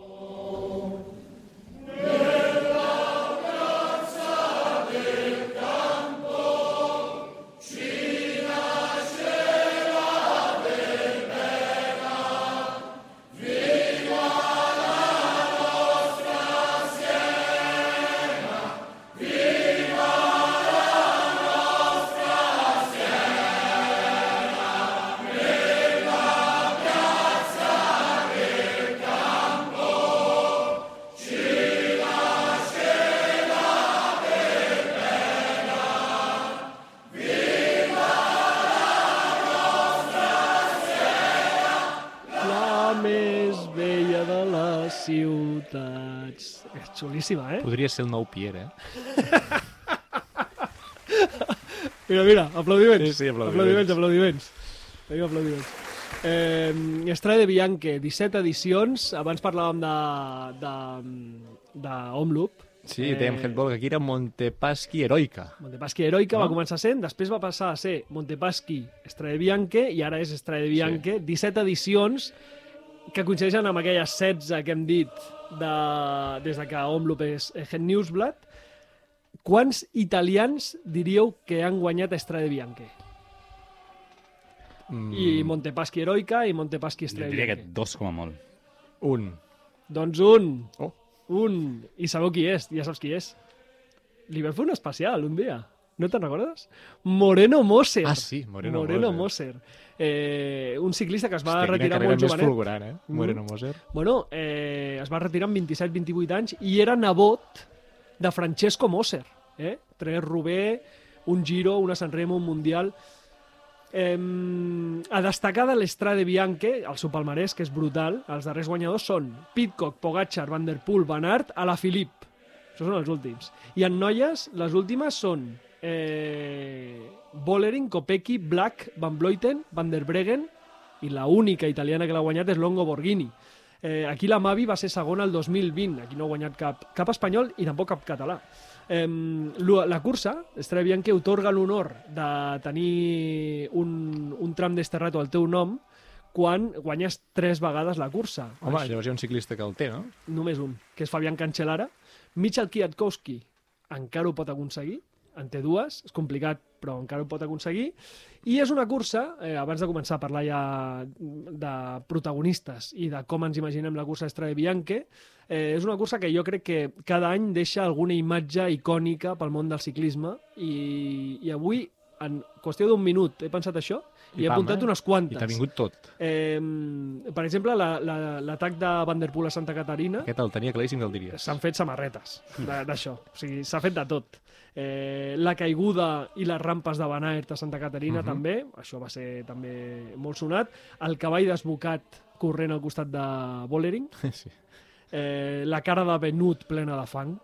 És xulíssima, eh? Podria ser el nou Pierre, eh? Mira, mira, aplaudiments. Sí, sí, aplaudiments. Aplaudiments, aplaudiments. Tenim aplaudiments. Eh, Estrada de Bianche, 17 edicions. Abans parlàvem de, de, de Omloop. Sí, Eh, dèiem handball, que aquí era Montepaschi Heroica. Montepaschi Heroica No? va començar sent, després va passar a ser Montepaschi Estrada de Bianche i ara és Estrada de Bianche. 17 edicions que coincideixen amb aquelles 16 que hem dit de, des de que Omloop és Head Newsblad. Quants italians diríeu que han guanyat Estrada de Bianche? Mm, I Montepaschi Heroica i Montepaschi Jo Estrella diria que Bianche. dos com a molt. Un. Doncs un. Oh. Un. I sabeu qui és, ja saps qui és. Li vam fer un especial un dia. No te'n recordes? Moreno Moser. Ah, sí, Moreno Moreno Moser. Moser. Eh, un ciclista que es va quina retirar molt més jovenet. fulgurant, eh? Mm. Moreno Moser. Bueno, eh, es va retirar amb 27-28 anys i era nebot de Francesco Moser. Eh? Tres Rubé, un Giro, una Sanremo, un Mundial... Eh, a destacar de l'Estrade Bianche, el seu palmarès, que és brutal, els darrers guanyadors són Pitcock, Pogacar, Van Der Poel, Van Aert, Alaphilippe. Això són els últims. I en noies, les últimes són eh, Bollering, Kopecky, Black, Van Vleuten, Van der Breggen i la única italiana que l'ha guanyat és Longo Borghini. Eh, aquí la Mavi va ser segona el 2020, aquí no ha guanyat cap, cap espanyol i tampoc cap català. Eh, la cursa, Estrella Bianchi, otorga l'honor de tenir un, un tram desterrato al teu nom quan guanyes tres vegades la cursa. Home, llavors hi ha un ciclista que el té, no? Només un, que és Fabián Cancellara. Michal Kwiatkowski encara ho pot aconseguir, en té dues, és complicat, però encara ho pot aconseguir. I és una cursa, eh, abans de començar a parlar ja de protagonistes i de com ens imaginem la cursa Estrada Bianche, eh, és una cursa que jo crec que cada any deixa alguna imatge icònica pel món del ciclisme i, i avui, en qüestió d'un minut, he pensat això i, he pam, apuntat eh? unes I quantes. t'ha vingut tot. Eh, per exemple, la- la- l'atac de Van der Poel a Santa Caterina, Aquest el tenia claríssim que el diries. s'han fet samarretes d'això. O sigui, s'ha fet de tot. Eh, la caiguda i les rampes de Van Aert a Santa Caterina Mhm. també, això va ser també molt sonat. El cavall desbocat corrent al costat de Bollering. Sí. Eh, la cara de Benut plena de fang.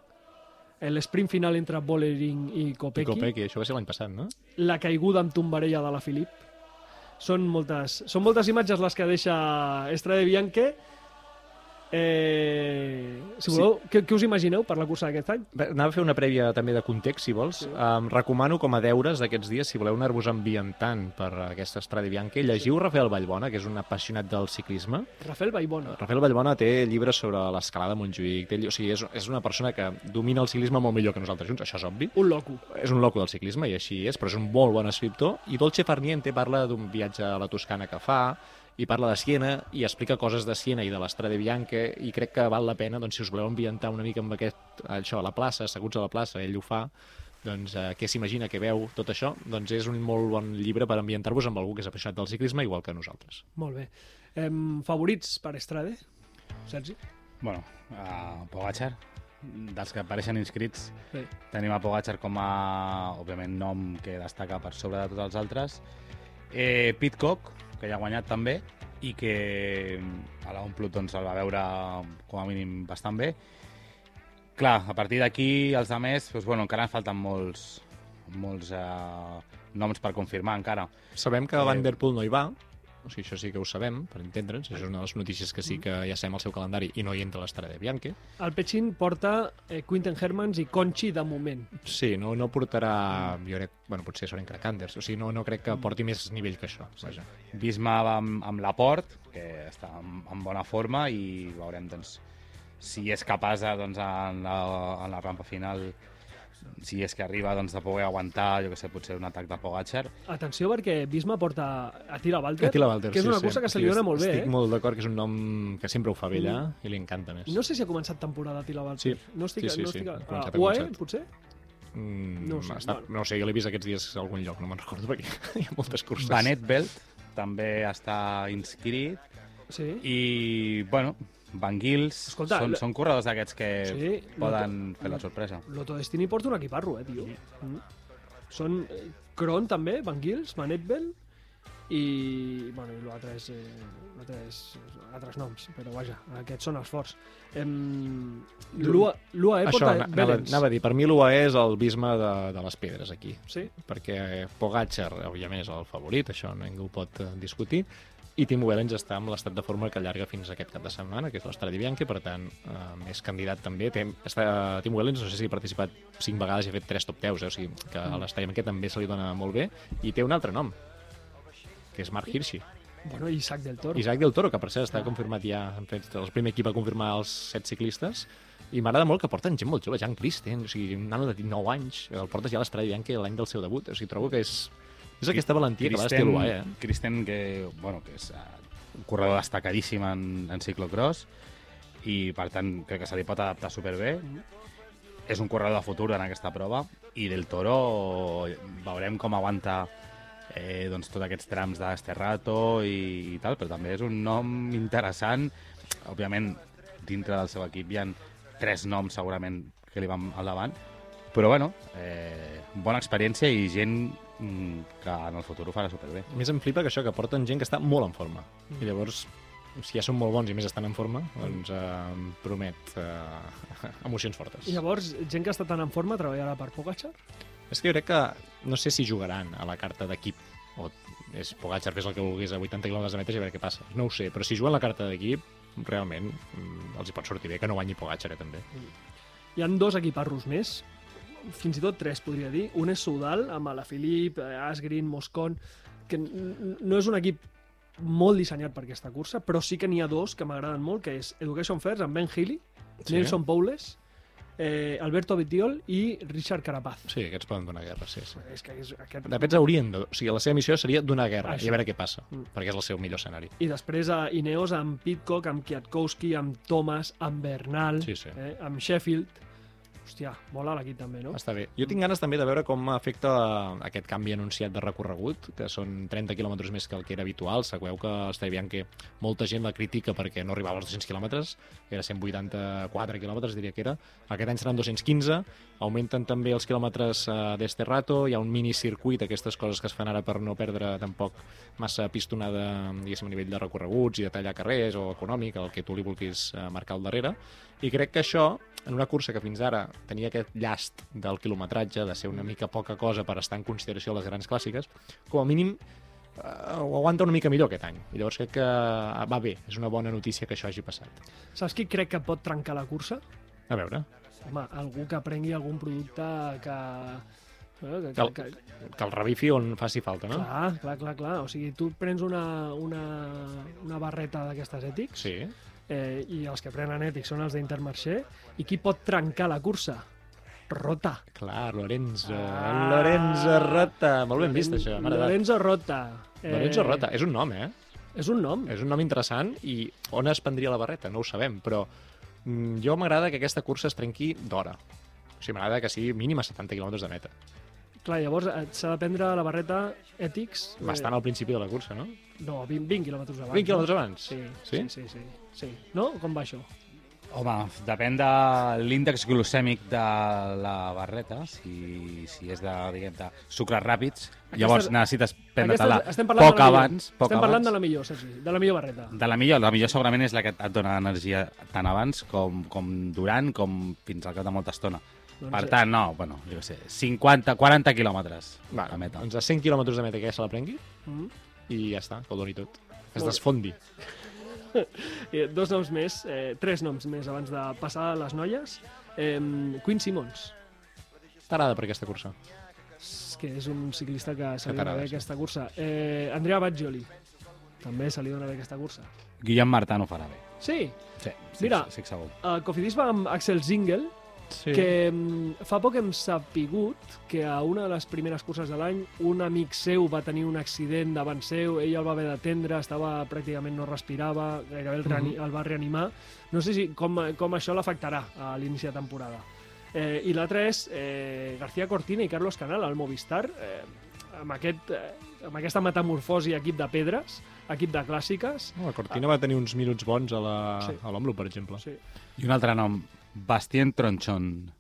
L'esprint final entre Bollering i I Kopecky. Kopecky, això va ser l'any passat, no? La caiguda amb tombarella de la Filip. Són moltes, són moltes imatges les que deixa Estrada Bianche. Eh, si Sí. voleu, què, què us imagineu per la cursa d'aquest any? Bé, Anava a fer una prèvia també de context, si vols. Sí. Um, recomano com a deures d'aquests dies, si voleu anar-vos ambientant per aquesta Estrada Bianca, llegiu Rafael Vallbona, que és un apassionat del ciclisme. Rafael Baibona. Rafael Vallbona té llibres sobre l'escalada a Montjuïc, té, o sigui, és, és una persona que domina el ciclisme molt millor que nosaltres junts, això és obvi. Un loco. És un loco del ciclisme, i així és, però és un molt bon escriptor. I Dolce Farniente parla d'un viatge a la Toscana que fa, i parla de Siena, i explica coses de Siena i de l'Estrada Bianca, i crec que val la pena, doncs, si us voleu ambientar una mica amb aquest, això, a la plaça, asseguts a la plaça, ell ho fa, doncs, eh, què s'imagina, què veu, tot això, doncs és un molt bon llibre per ambientar-vos amb algú que és apassionat del ciclisme, igual que nosaltres. Molt bé. Em, favorits per Estrade? Sergi? Bueno, a Pogacar, dels que apareixen inscrits, Sí. tenim a Pogacar com a, òbviament, nom que destaca per sobre de tots els altres. Eh, Pitcock, que ja ha guanyat també, i que a l'Omplut doncs, el va veure com a mínim bastant bé. Clar, a partir d'aquí, els altres, doncs, bueno, encara ens falten molts, molts eh, noms per confirmar encara. Sabem que Eh, Van Der Poel no hi va, o sigui, això sí que ho sabem, per entendre'ns, això és una de les notícies que sí que ja sabem el seu calendari i no hi entra l'Estrada Bianca. El Pechin porta eh, Quinten Hermans i Conchi de moment. Sí, no, no portarà, jo crec, bueno, potser Soren Krakanders, o sigui, no, no crec que porti més nivell que això. Vaja. Bisma va amb, amb l'aport, que està en, en bona forma, i veurem doncs, si és capaç de, doncs, en, la, en la rampa final si és que arriba doncs, de poder aguantar, jo que sé, potser un atac de Pogacar. Atenció perquè Bisma porta Attila Walter, Attila Walter, que és sí, una sí. cursa que se li Sí, dona molt bé. Estic Eh? molt d'acord que és un nom que sempre ho fa bé allà i li encanta més. No sé si ha començat temporada Attila Walter. Sí. No estic, Sí, sí, no sí. estic... Ha a- començat, a ha UAE, potser? Mm, No ho sé, Està, bueno. no ho sé, jo l'he vist aquests dies a algun lloc, no me'n recordo perquè hi ha moltes curses. Benet Belt també està inscrit Sí. i, bueno, Van Gils Escolta, són, són corredors d'aquests que Sí, poden Loto- fer la sorpresa. Loto Destiny porta un equiparro, eh, tio. Mm. Són eh, Kron també, Van Gils, Van Etbel i, bueno, i l'altre és, eh, és altres noms, però vaja, aquests són els forts. Em, L'UA- L'UAE Això, porta anava, Belens. anava a dir, per mi l'UAE és el bisme de, de les pedres aquí, Sí? perquè Pogacar, òbviament, és el favorit, això ningú pot eh, discutir, i Timo Wellens està amb l'estat de forma que allarga fins aquest cap de setmana, que és l'Estrada Bianca, per tant, eh, és candidat també. Té, està, Timo Wellens, no sé si ha participat cinc vegades i ha fet tres top 10, eh? o sigui, que a l'Estrada Bianca també se li dona molt bé, i té un altre nom, que és Mark Hirschi. Bueno, Isaac del Toro. Isaac del Toro, que per cert està confirmat ja, han fet el primer equip a confirmar els set ciclistes, i m'agrada molt que porten gent molt jove, Jan Christen, o sigui, un nano de 19 anys, el portes ja a l'Estrada Bianca l'any del seu debut, o sigui, trobo que és, és aquesta valentia que va d'estil UAE, eh? Kristen, que, bueno, que és eh, un corredor destacadíssim en, en ciclocross i per tant crec que se li pot adaptar superbé. és un corredor de futur en aquesta prova i del Toro veurem com aguanta eh, doncs, tots aquests trams d'Esterrato i, i tal, però també és un nom interessant. Òbviament, dintre del seu equip hi ha tres noms segurament que li van al davant, però bueno, eh, bona experiència i gent que en el futur ho farà superbé. A més em flipa que això, que porten gent que està molt en forma. I llavors, si ja són molt bons i més estan en forma, doncs eh, em promet eh, emocions fortes. I llavors, gent que està tan en forma treballarà per Pogacar? És que jo crec que no sé si jugaran a la carta d'equip o és Pogacar fes el que vulguis a 80 km de meta i a veure què passa. No ho sé, però si juguen la carta d'equip, realment mm, els hi pot sortir bé que no guanyi Pogacar, eh, també. Hi han dos equiparros més, fins i tot tres, podria dir. Un és Soudal, amb Alaphilippe, eh, Asgreen, Moscon, que no és un equip molt dissenyat per aquesta cursa, però sí que n'hi ha dos que m'agraden molt, que és Education First, amb Ben Healy, Sí. Nelson Powles, eh, Alberto Vitiol i Richard Carapaz. Sí, aquests poden donar guerra, sí, sí. És que és aquest... De fet, haurien de... O sigui, la seva missió seria donar guerra Això. i a veure què passa, Mm. perquè és el seu millor escenari. I després a Ineos amb Pitcock, amb Kwiatkowski, amb Thomas, amb Bernal, Sí, sí. Eh, amb Sheffield. Hòstia, mola l'equip també, no? Està bé. Jo tinc ganes també de veure com afecta aquest canvi anunciat de recorregut, que són 30 quilòmetres més que el que era habitual. Sabeu que està veient que molta gent la critica perquè no arribava als 200 quilòmetres, era 184 quilòmetres, diria que era. Aquest any seran 215, augmenten també els quilòmetres eh, d'Esterrato, hi ha un minicircuit, aquestes coses que es fan ara per no perdre tampoc massa pistonada, diguéssim, a nivell de recorreguts i de tallar carrers o econòmic, el que tu li vulguis eh, marcar al darrere. I crec que això, en una cursa que fins ara tenia aquest llast del quilometratge, de ser una mica poca cosa per estar en consideració a les grans clàssiques, com a mínim eh, ho aguanta una mica millor aquest any. I llavors crec que eh, va bé, és una bona notícia que això hagi passat. Saps qui crec que pot trencar la cursa? A veure, Home, algú que prengui algun producte que... eh, Que el- que el revifi on faci falta, no? Clar, clar, clar, clar. O sigui, tu prens una, una, una barreta d'aquestes ètics Sí. Eh, i els que prenen ètics són els d'Intermarché i qui pot trencar la cursa? Rota. Clar, Lorenzo. Ah. Lorenzo Rota. Molt ben vist, això. Lorenzo Rota. Lorenzo Rota. És un nom, eh? És un nom. És un nom interessant i on es prendria la barreta? No ho sabem, però mm, jo m'agrada que aquesta cursa es trenqui d'hora. O sigui, m'agrada que sigui mínim a 70 km de meta. Clar, llavors eh, s'ha de prendre la barreta ètics... eh, Bastant al principi de la cursa, no? No, 20, 20 quilòmetres abans. 20 quilòmetres no? abans? Sí, Sí? sí, sí, sí, sí. No? Com va això? Home, depèn de l'índex glucèmic de la barreta, si, si és de, diguem, de sucres ràpids, llavors necessites prendre-te-la Aquesta- estem parlant poc de la millor. abans. Poc Estem parlant abans. de la millor, Sergi, de la millor barreta. De la millor, la millor segurament és la que et dona energia tant abans com, com durant, com fins al cap de molta estona. Doncs, Per tant, no, bueno, jo què sé, 50, 40 quilòmetres Va, a meta. doncs a 100 km de meta que ja se la prengui Mm. i ja està, que ho doni tot. Que es desfondi. Eh, dos noms més, eh, tres noms més abans de passar a les noies. Eh, Quinn Simmons, T'agrada per aquesta cursa? s- que és un ciclista que se li dona bé aquesta cursa. Eh, Andrea Baggioli, també se li dona bé aquesta cursa. Guillem Martà no farà bé. Sí, Sí, sí, Mira. sí, sí, segur. a Cofidis va amb Axel Zingel, Sí. que mm, fa poc hem sapigut que a una de les primeres curses de l'any un amic seu va tenir un accident davant seu, ell el va haver d'atendre, estava pràcticament no respirava, gairebé el, reani el va reanimar. No sé si com, com això l'afectarà a l'inici de temporada. Eh, I l'altre és eh, García Cortina i Carlos Canal, al Movistar, eh, amb, aquest, eh, amb aquesta metamorfosi equip de pedres, equip de clàssiques. No, la Cortina va tenir uns minuts bons a la- Sí. a per exemple. Sí. I un altre nom, Bastien Tronchon.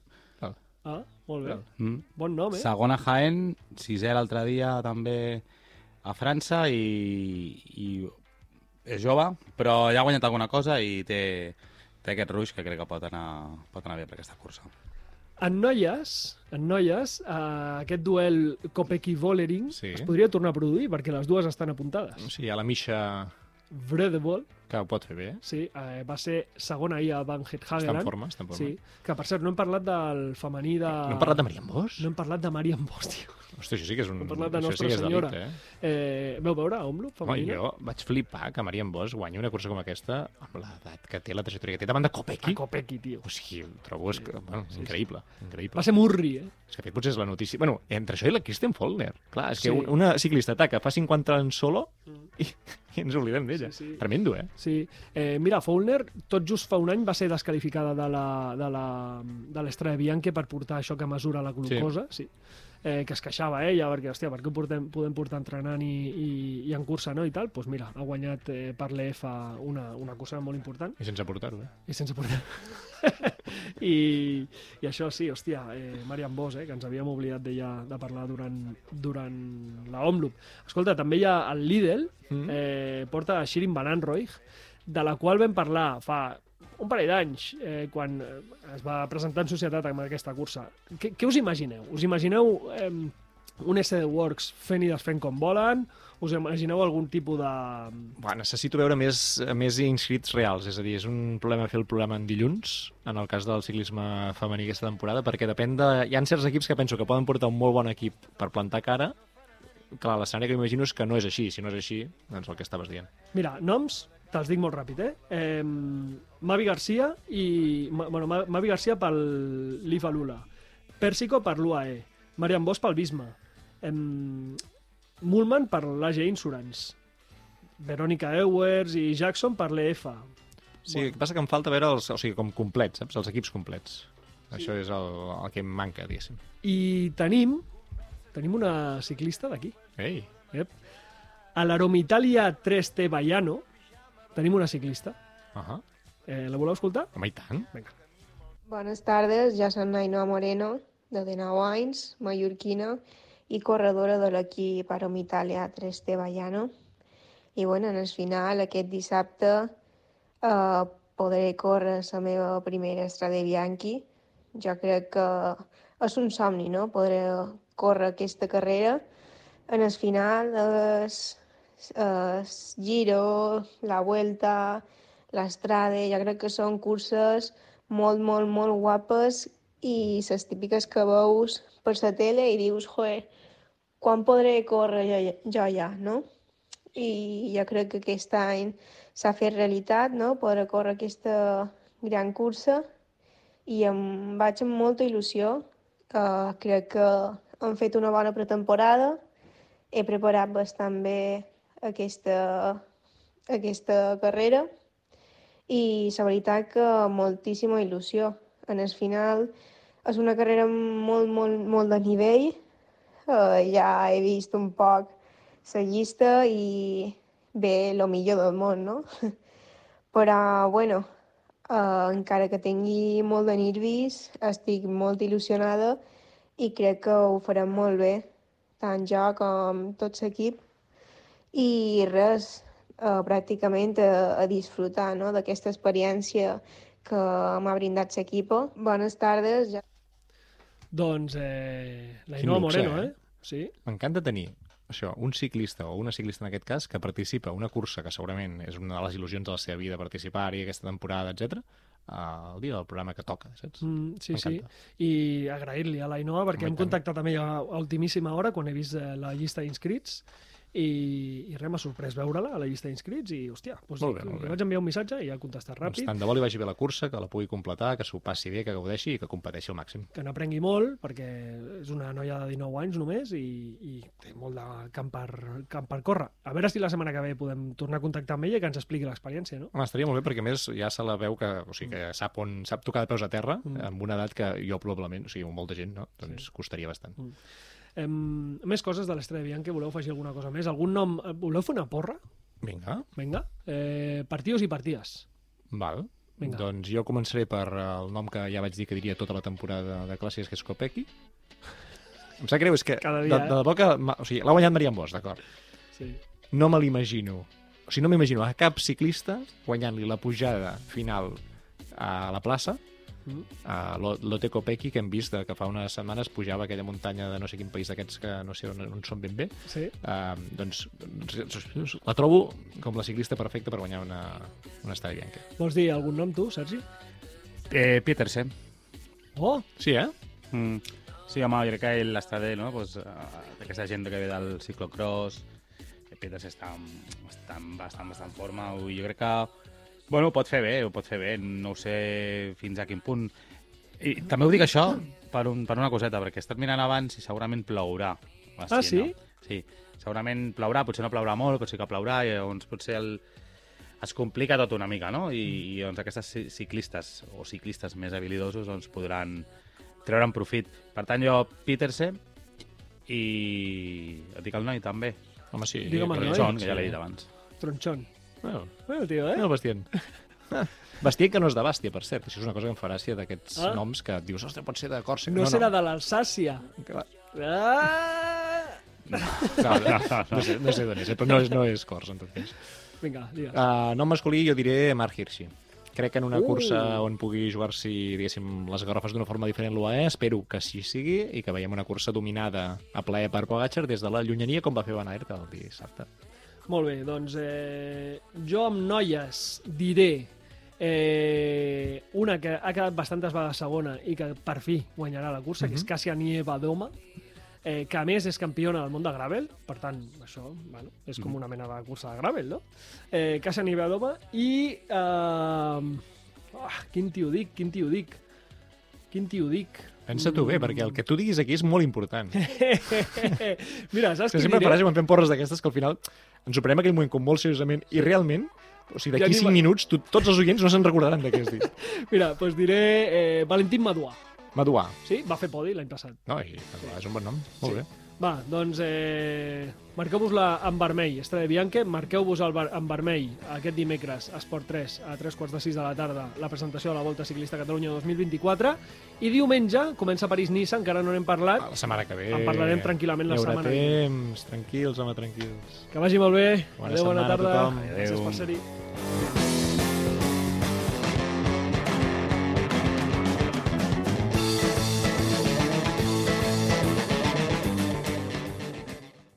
Ah, molt bé. Mm? Bon nom, eh? Segona Jaén, sisè l'altre dia també a França i, i és jove, però ja ha guanyat alguna cosa i té, té aquest ruix que crec que pot anar, pot anar bé per aquesta cursa. En noies, en noies eh, aquest duel Kopecky-Vollering Sí. es podria tornar a produir perquè les dues estan apuntades. Sí, ha la Misha Vredebol, que ho pot fer bé. sí, eh, va ser segona ahir a Van Està en forma, està en forma. Sí, que per cert no hem parlat del femení de... No hem parlat de Marian Bosch? No hem parlat de Marian Bosch, tio. Hosti, això sí que és un... Hem parlat de això Nostra sí que Senyora. delicte, eh? Eh, veu veure Omloop Home, femenina? jo vaig flipar que Marian Bosch guanyi una cursa com aquesta amb l'edat que té, la trajectòria que té davant de Kopecky. A Kopecky, tio. O sigui, ho trobo és, que, bueno, increïble, increïble. Va ser Murri, eh? És que aquest potser és la notícia... Bueno, entre això i la Kristen Follner. Clar, és que Sí. un- una ciclista ataca, fa 50 en solo i, i ens oblidem d'ella. Sí, sí. Tremendo, eh? Sí. Eh, mira, Foulner, tot just fa un any va ser desqualificada de la- de la- de l'Estrella Bianche per portar això que mesura la glucosa, sí. sí. Eh, que es queixava ella, perquè, hòstia, per què ho portem, podem portar entrenant i, i, i en cursa, no?, i tal, doncs mira, ha guanyat eh, per l'EF una, una cursa molt important I sense portar-ho, eh? i sense portar. I, I això sí, hòstia, eh, Marian Bosch, eh, que ens havíem oblidat d'ella de parlar durant, durant la Omloop. Escolta, també hi ha el Lidl, Mm. eh, porta Shirin Van Anrooy, de la qual vam parlar fa un parell d'anys, eh, quan eh, es va presentar en societat amb aquesta cursa. Què, què us imagineu? Us imagineu eh, un SD Works fent i desfent com volen? Us imagineu algun tipus de... Buah, necessito veure més, més inscrits reals, és a dir, és un problema fer el programa en dilluns, en el cas del ciclisme femení aquesta temporada, perquè depèn de... Hi ha certs equips que penso que poden portar un molt bon equip per plantar cara, clar, l'escenari que m'imagino és que no és així, si no és així, doncs el que estaves dient. Mira, noms, te'ls dic molt ràpid, eh? eh Mavi Garcia i... Bueno, Ma- Mavi Garcia pel l'IFA Lula. Pèrsico per l'UAE. Marian Bosch pel Bisma. Em, Mullman per l'AG Insurance. Verónica Ewers i Jackson per l'EFA. Sí, el que passa que em falta veure els, o sigui, com complets, saps? Els equips complets. Això és el, el que em manca, diguéssim. I tenim, tenim una ciclista d'aquí. Ei, Ep. A l'Aromitalia 3T Baiano tenim una ciclista. uh -huh. Eh, la voleu escoltar? home, i tant. Vinga. Buenas tardes, ja soc Nainoa Moreno, de 19 anys, mallorquina i corredora de l'equip Arom Italia 3T Baiano. I bueno, en el final, aquest dissabte, eh, podré córrer la meva primera Strade Bianchi. Jo crec que és un somni, no?, podré córrer aquesta carrera. En el final, es, es Giro, la Vuelta, l'Estrade, jo crec que són curses molt, molt, molt guapes i les típiques que veus per la tele i dius, joe, quan podré córrer jo, jo ja, no? I jo crec que aquest any s'ha fet realitat, no?, poder córrer aquesta gran cursa i em vaig amb molta il·lusió. Uh, crec que hem fet una bona pretemporada, he preparat bastant bé aquesta, aquesta carrera i la veritat que moltíssima il·lusió. En el final és una carrera molt, molt, molt de nivell. Uh, ja he vist un poc la llista i bé, el millor del món, no? Però, bueno, uh, encara que tingui molt de nervis, estic molt il·lusionada i crec que ho farem molt bé, tant jo com tot l'equip. I res, uh, pràcticament a, a disfrutar no? d'aquesta experiència que m'ha brindat l'equip. Bones tardes. Ja... Doncs eh, la Quin luxe, Moreno, eh? eh? Sí. M'encanta tenir això, un ciclista o una ciclista en aquest cas que participa a una cursa que segurament és una de les il·lusions de la seva vida participar-hi aquesta temporada, etc. el dia del programa que toca, saps? Mm, sí, sí. I agrair-li a l'Ainoa perquè Home, i hem contactat amb ella a ultimíssima hora quan he vist eh, la llista d'inscrits i, i res, m'ha sorprès veure-la a la llista d'inscrits i, hòstia, doncs, Molt bé, molt bé. vaig enviar un missatge i ha contestat Doncs ràpid. tant de bo li vagi bé la cursa, que la pugui completar, que s'ho passi bé, que gaudeixi i que competeixi al màxim. que n'aprengui molt, perquè és una noia de 19 anys només i, i té molt de camp per, camp per córrer. A veure si la setmana que ve podem tornar a contactar amb ella i que ens expliqui l'experiència, no? Home, estaria molt bé perquè a més ja se la veu que, o sigui, que sap, on, sap tocar de peus a terra Mm. amb una edat que jo probablement, o sigui, molta gent, no? Doncs Sí. costaria bastant. Em, més coses de l'Estrella Bianca, voleu afegir alguna cosa més? Algun nom? eh, Voleu fer una porra? Vinga, Vinga. Eh, partidos i partides. val. Vinga. Doncs jo començaré per el nom que ja vaig dir que diria tota la temporada de clàssics, que és Kopecky. Em sap greu, és que Cada de, dia, de, eh? debò que... ma- O sigui, l'ha guanyat Marian Bosch, d'acord. Sí. No me l'imagino. O sigui, no m'imagino a cap ciclista guanyant-li la pujada final a la plaça Mm. a Lo- Lotte Kopecky, que hem vist de que fa unes setmanes pujava aquella muntanya de no sé quin país d'aquests que no sé on, on són ben bé. Sí. Uh, doncs, la trobo com la ciclista perfecta per guanyar una, una Estrella Bianca. Vols dir algun nom tu, Sergi? Eh, Petersen. Oh, Sí, eh? Mm. Sí, home, jo crec que l'Estradé, no? Pues, uh, aquesta gent que ve del ciclocross, que Peters està, està en bastant, bastant forma, jo crec que bueno, ho pot fer bé, ho pot fer bé, no ho sé fins a quin punt. I també ho dic això per, un, per una coseta, perquè he estat mirant abans i segurament plourà. a Ah, sí? Sí, segurament plourà, potser no plourà molt, però sí que plourà, i llavors potser el, es complica tot una mica, no? I, i doncs aquestes ci- ciclistes o ciclistes més habilidosos doncs, podran treure'n profit. Per tant, jo, Peterse, i et dic el noi també, Home, sí. Digue'm el noi. Tronchon, que ja l'he dit abans. Tronchon. Bueno, Bueno, tio, eh? el Bastien. Bastien que no és de Bàstia, per cert. Això és una cosa que em fa gràcia d'aquests Ah. noms que dius, ostres, pot ser de Còrsega. No, serà de l'Alsàcia. Ah! No, no, no, no, sé, no sé d'on és, eh, però no és, no és Cors, en tot cas. Vinga, digues. Uh, nom masculí jo diré Mark Hirschi. Crec que en una Uh. cursa on pugui jugar-s'hi, diguéssim, les garrofes d'una forma diferent l'UAE, espero que així sigui i que veiem una cursa dominada a plaer per Pogacar des de la llunyania com va fer Van Aert el dissabte. Molt bé, doncs eh, jo amb noies diré eh, una que ha quedat bastantes vegades segona i que per fi guanyarà la cursa, que és Kasia Nieva-Doma, eh, que a més és campiona del món de gravel, per tant, això bueno, és com una mena de cursa de gravel, no? Eh, Kasia Nieva-Doma i... Eh, ah, quin tio dic, quin tio dic? Quin tio dic? Pensa tu bé, perquè el que tu diguis aquí és molt important. Mira, saps Que qui sempre diré? faràs quan fem porres d'aquestes que al final ens ho prenem aquell moment com molt seriosament i realment, o sigui, Ja d'aquí ni 5 me- minuts tu, tots els oients no se'n recordaran de què has dit. Mira, doncs diré eh, Valentín Maduà. Maduà. Sí, va fer podi l'any passat. No, i Maduà és un bon nom. Molt bé. Va, doncs eh, marqueu-vos-la en vermell, Estrella Bianca, marqueu-vos en vermell aquest dimecres a Esport 3 a 3 quarts de 6 de la tarda la presentació de la Volta Ciclista Catalunya 2024 i diumenge comença París-Niça, encara no n'hem parlat, La setmana que ve... En parlarem tranquil·lament la setmana vinent. temps, tranquils, home, tranquils. que vagi molt bé, Bona adéu, bona tarda, tothom. gràcies Adéu. per ser-hi.